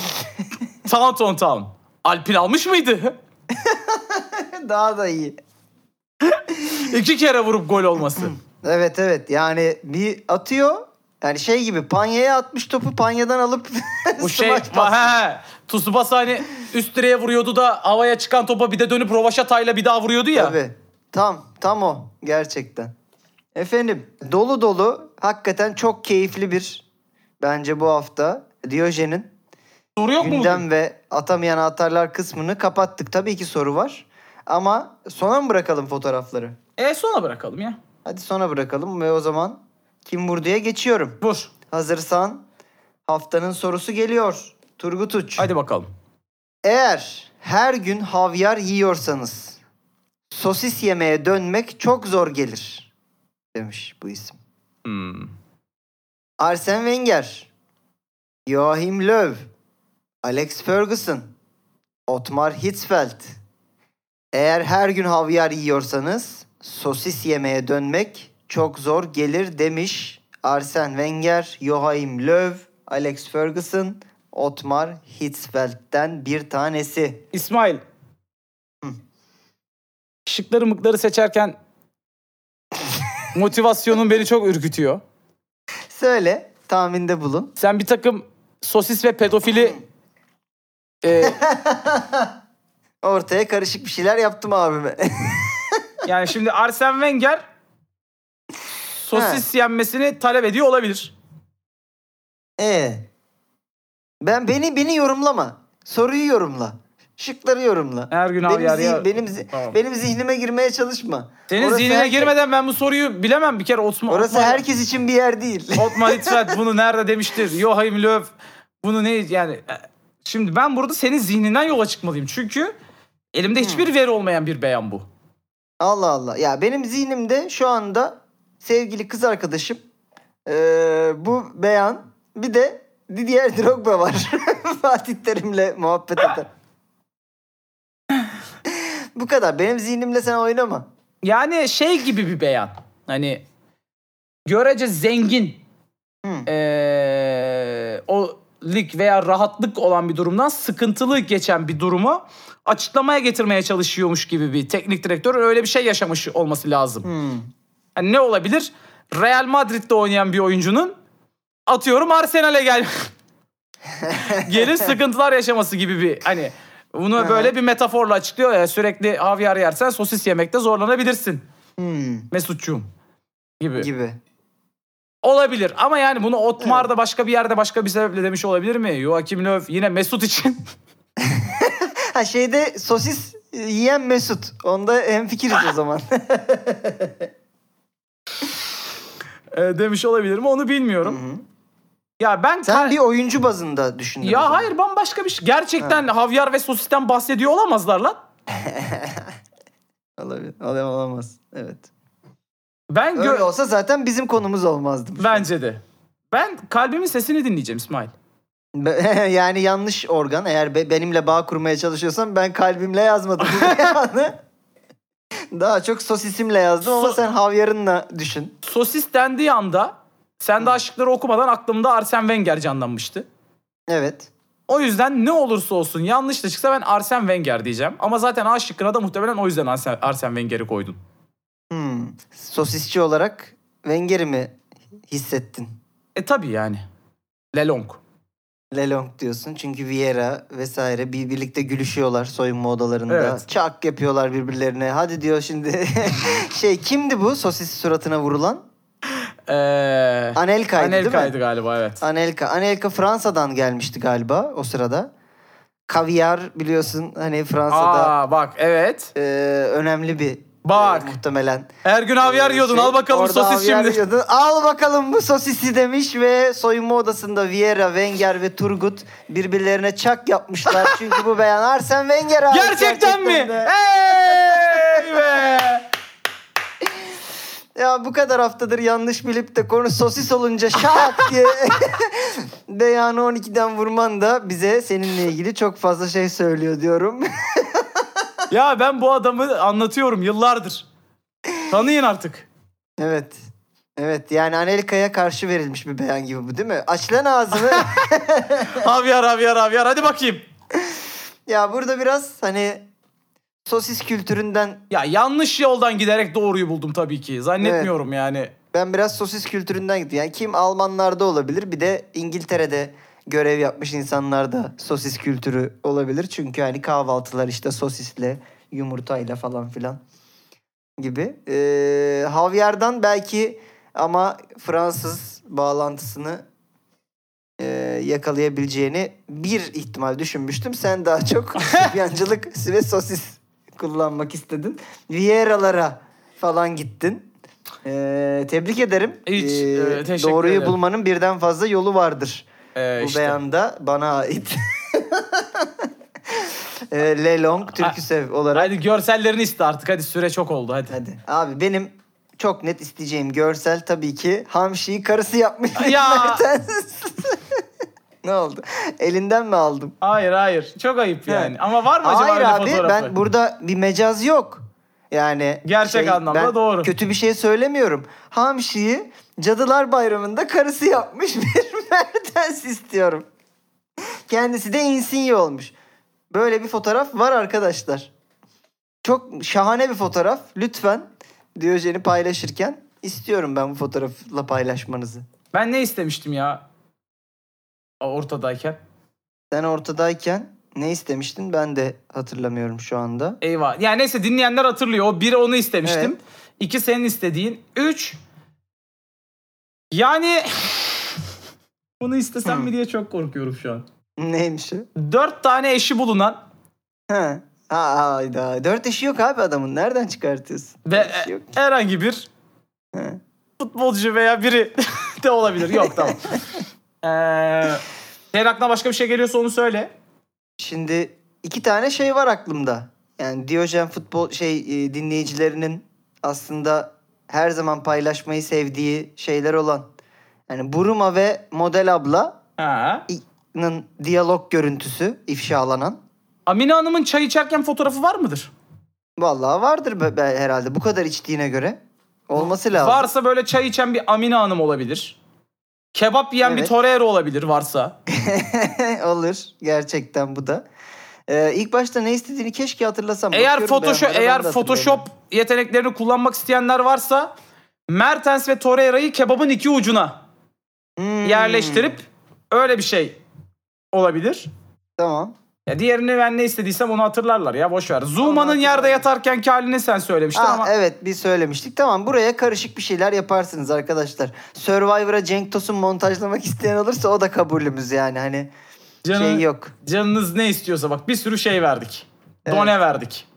Taunton Town. Alpin almış mıydı? Daha da iyi. İki kere vurup gol olması. Evet evet yani bir atıyor. Yani şey gibi panyaya atmış topu panyadan alıp Bu şey smaç he. Tsubasa hani üst direğe vuruyordu da havaya çıkan topa bir de dönüp rovaşatayla bir daha vuruyordu ya. Tabii. Tam tam o gerçekten. Efendim dolu dolu hakikaten çok keyifli bir bence bu hafta Diyojen'in Soru yok mu? gündem bugün? ve atamayan atarlar kısmını kapattık. Tabii ki soru var. Ama sona mı bırakalım fotoğrafları? E sona bırakalım ya. Hadi sona bırakalım ve o zaman kim vurduya geçiyorum. Vur. Hazırsan haftanın sorusu geliyor. Turgut Uç. Hadi bakalım. Eğer her gün havyar yiyorsanız sosis yemeye dönmek çok zor gelir demiş bu isim. Hmm. Arsene Wenger, Joachim Löw, Alex Ferguson, Otmar Hitzfeld. Eğer her gün havyar yiyorsanız sosis yemeye dönmek çok zor gelir demiş Arsene Wenger, Joachim Löw, Alex Ferguson, Otmar Hitzfeld'den bir tanesi. İsmail. Şıkları mıkları seçerken motivasyonun beni çok ürkütüyor. Söyle, tahminde bulun. Sen bir takım sosis ve pedofili e, Ortaya karışık bir şeyler yaptım abime. yani şimdi Arsene Wenger sosis yenmesini talep ediyor olabilir. Ee, ben beni beni yorumlama. Soruyu yorumla. Şıkları yorumla. Her gün benim, havyar zih- yer. benim, zi- Tamam. benim zihnime girmeye çalışma. Senin Orası zihnine herke- girmeden ben bu soruyu bilemem bir kere. Osman, Orası Otmar, herkes için bir yer değil. Otmar Hitzfeld bunu nerede demiştir? Joachim Löw bunu ne yani e, şimdi ben burada senin zihninden yola çıkmalıyım. Çünkü elimde hiçbir veri olmayan bir beyan bu. Allah Allah. Ya benim zihnimde şu anda sevgili kız arkadaşım eee, bu beyan bir de Didier Drogba var. Fatih Terim'le muhabbet eden. bu kadar. Benim zihnimle sen oynama. Yani şey gibi bir beyan. Hani görece zengin Hı. eee, o lig veya rahatlık olan bir durumdan sıkıntılı geçen bir durumu açıklamaya getirmeye çalışıyormuş gibi bir teknik direktör öyle bir şey yaşamış olması lazım. Hmm. Yani ne olabilir? Real Madrid'de oynayan bir oyuncunun atıyorum Arsenal'e gel gelip sıkıntılar yaşaması gibi bir hani bunu böyle bir metaforla açıklıyor ya sürekli havyar yersen sosis yemekte zorlanabilirsin Hmm. Mesutçuğum gibi. Gibi. Olabilir ama yani bunu Otmar da başka bir yerde başka bir sebeple demiş olabilir mi? Joachim Löw yine Mesut için Ha şeyde sosis yiyen Mesut. Onda hemfikiriz o zaman. e, demiş olabilir mi onu bilmiyorum. Ya ben Sen ka- bir oyuncu bazında düşündün. Ya hayır bambaşka bir şey. Gerçekten havyar ve sosisten bahsediyor olamazlar lan. Olabilir. Olam- Olamaz. Evet. Ben Öyle olsa zaten bizim konumuz olmazdı. bence de. Ben kalbimin sesini dinleyeceğim İsmail. Yani yanlış organ. Eğer be- benimle bağ kurmaya çalışıyorsan ben kalbimle yazmadım beyanı. Daha çok sosisimle yazdım ama So- sen havyarınla düşün. Sosis dendiği anda sen daha şıkları okumadan aklımda Arsene Wenger canlanmıştı. Evet. O yüzden ne olursa olsun yanlış da çıksa ben Arsene Wenger diyeceğim. Ama zaten A şıkkına da muhtemelen o yüzden Arsene, Arsene Wenger'i koydun. Hmm. Sosisçi olarak Wenger'i mi hissettin? E tabii yani. Lelong. Lelong diyorsun çünkü Vieira vesaire bir birlikte gülüşüyorlar soyunma odalarında. Evet. Çak yapıyorlar birbirlerine. Hadi diyor şimdi. şey kimdi bu sosis suratına vurulan? Ee, Anelka'ydı değil mi? Anelka'ydı galiba evet. Anelka. Anelka Fransa'dan gelmişti galiba o sırada. Kaviar biliyorsun hani Fransa'da Aa bak evet. e, önemli bir Bak. e, muhtemelen. Her gün havyar yiyordun. şey. Al bakalım Orada sosis havyar şimdi. yiyordun. Al bakalım bu sosisi demiş ve soyunma odasında Vieira, Wenger ve Turgut birbirlerine çak yapmışlar. Çünkü bu beyan Arsene Wenger abi. Gerçekten, mi? de. Hey be! Ya bu kadar haftadır yanlış bilip de konu sosis olunca şak diye beyanı 12'den vurman da bize seninle ilgili çok fazla şey söylüyor diyorum. Ya ben bu adamı anlatıyorum yıllardır. Tanıyın artık. evet. Evet yani Anelka'ya karşı verilmiş bir beyan gibi bu değil mi? Aç lan ağzını. Havyar havyar havyar hadi bakayım. ya burada biraz hani sosis kültüründen Ya yanlış yoldan giderek doğruyu buldum tabii ki. Zannetmiyorum yani. ben biraz sosis kültüründen gittim. Yani kim Almanlarda olabilir bir de İngiltere'de görev yapmış insanlarda sosis kültürü olabilir. Çünkü hani kahvaltılar işte sosisle, yumurtayla falan filan gibi. Ee, Havyar'dan belki ama Fransız bağlantısını e, yakalayabileceğini bir ihtimal düşünmüştüm. Sen daha çok Sibyancılık ve sosis kullanmak istedin. Vieira'lara falan gittin. Ee, tebrik ederim. Hiç, Ee, e, doğruyu ederim. bulmanın birden fazla yolu vardır. Ee, Bu işte. beyanda bana ait. ee, Lelong Türküsev olarak. Hadi görsellerini iste artık. Hadi süre çok oldu hadi. Hadi. Abi benim çok net isteyeceğim görsel tabii ki Hamşi'yi karısı yapmış. Ya! Ne oldu? Elinden mi aldım? Hayır hayır. Çok ayıp yani. Ama var mı acaba Hayır öyle abi fotoğrafı? ben burada bir mecaz yok. Yani Gerçek anlamda ben doğru. Kötü bir şey söylemiyorum. Hamşi'yi Cadılar Bayramı'nda karısı yapmış bir Mertens istiyorum. Kendisi de Insigne olmuş. Böyle bir fotoğraf var arkadaşlar. Çok şahane bir fotoğraf. Lütfen Diyojen'i paylaşırken istiyorum ben bu fotoğrafla paylaşmanızı. Ben ne istemiştim ya? Ortadayken. Sen ortadayken ne istemiştin ben de hatırlamıyorum şu anda. Eyvah. Yani neyse dinleyenler hatırlıyor. O biri onu istemiştim. Evet. İki senin istediğin. Üç. Yani bunu istesem mi diye çok korkuyorum şu an. Neymiş o? Dört tane eşi bulunan Ha. Ha, hayda. Dört eşi yok abi adamın. Nereden çıkartıyorsun? ve yok. herhangi bir Ha. futbolcu veya biri de olabilir. Yok tamam. Ee, senin aklına başka bir şey geliyorsa onu söyle. Şimdi iki tane şey var aklımda. Yani Diyojen futbol şey e, dinleyicilerinin aslında her zaman paylaşmayı sevdiği şeyler olan. Yani Buruma ve Model Abla'nın diyalog görüntüsü ifşalanan. Amine Hanım'ın çay içerken fotoğrafı var mıdır? Vallahi vardır be, be- herhalde bu kadar içtiğine göre. Olması lazım. Varsa böyle çay içen bir Amine Hanım olabilir. Kebap yiyen bir Evet. Torero olabilir varsa. Olur. Gerçekten bu da. Ee, ilk başta ne istediğini keşke hatırlasam. Eğer Photoshop ben eğer Photoshop yeteneklerini kullanmak isteyenler varsa Mertens ve Torreira'yı kebabın iki ucuna Hmm, yerleştirip öyle bir şey olabilir. Tamam. Ya diğerini ben ne istediysem onu hatırlarlar ya boş ver. Zuma'nın yerde yatarken halini sen söylemiştin Aa, ama Evet bir söylemiştik. Tamam buraya karışık bir şeyler yaparsınız arkadaşlar. Survivor'a Cenk Tosun montajlamak isteyen olursa o da kabulümüz yani. Hani canın- şey yok. canınız ne istiyorsa bak bir sürü şey verdik. Evet. Done verdik.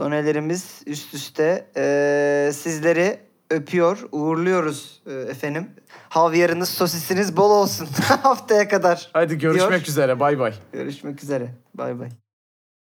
Donelerimiz üst üste. Ee, sizleri öpüyor, uğurluyoruz e, efendim. Havyarınız, sosisiniz bol olsun haftaya kadar. Hadi görüşmek Diyor. üzere bay bay. Görüşmek üzere. Bay bay.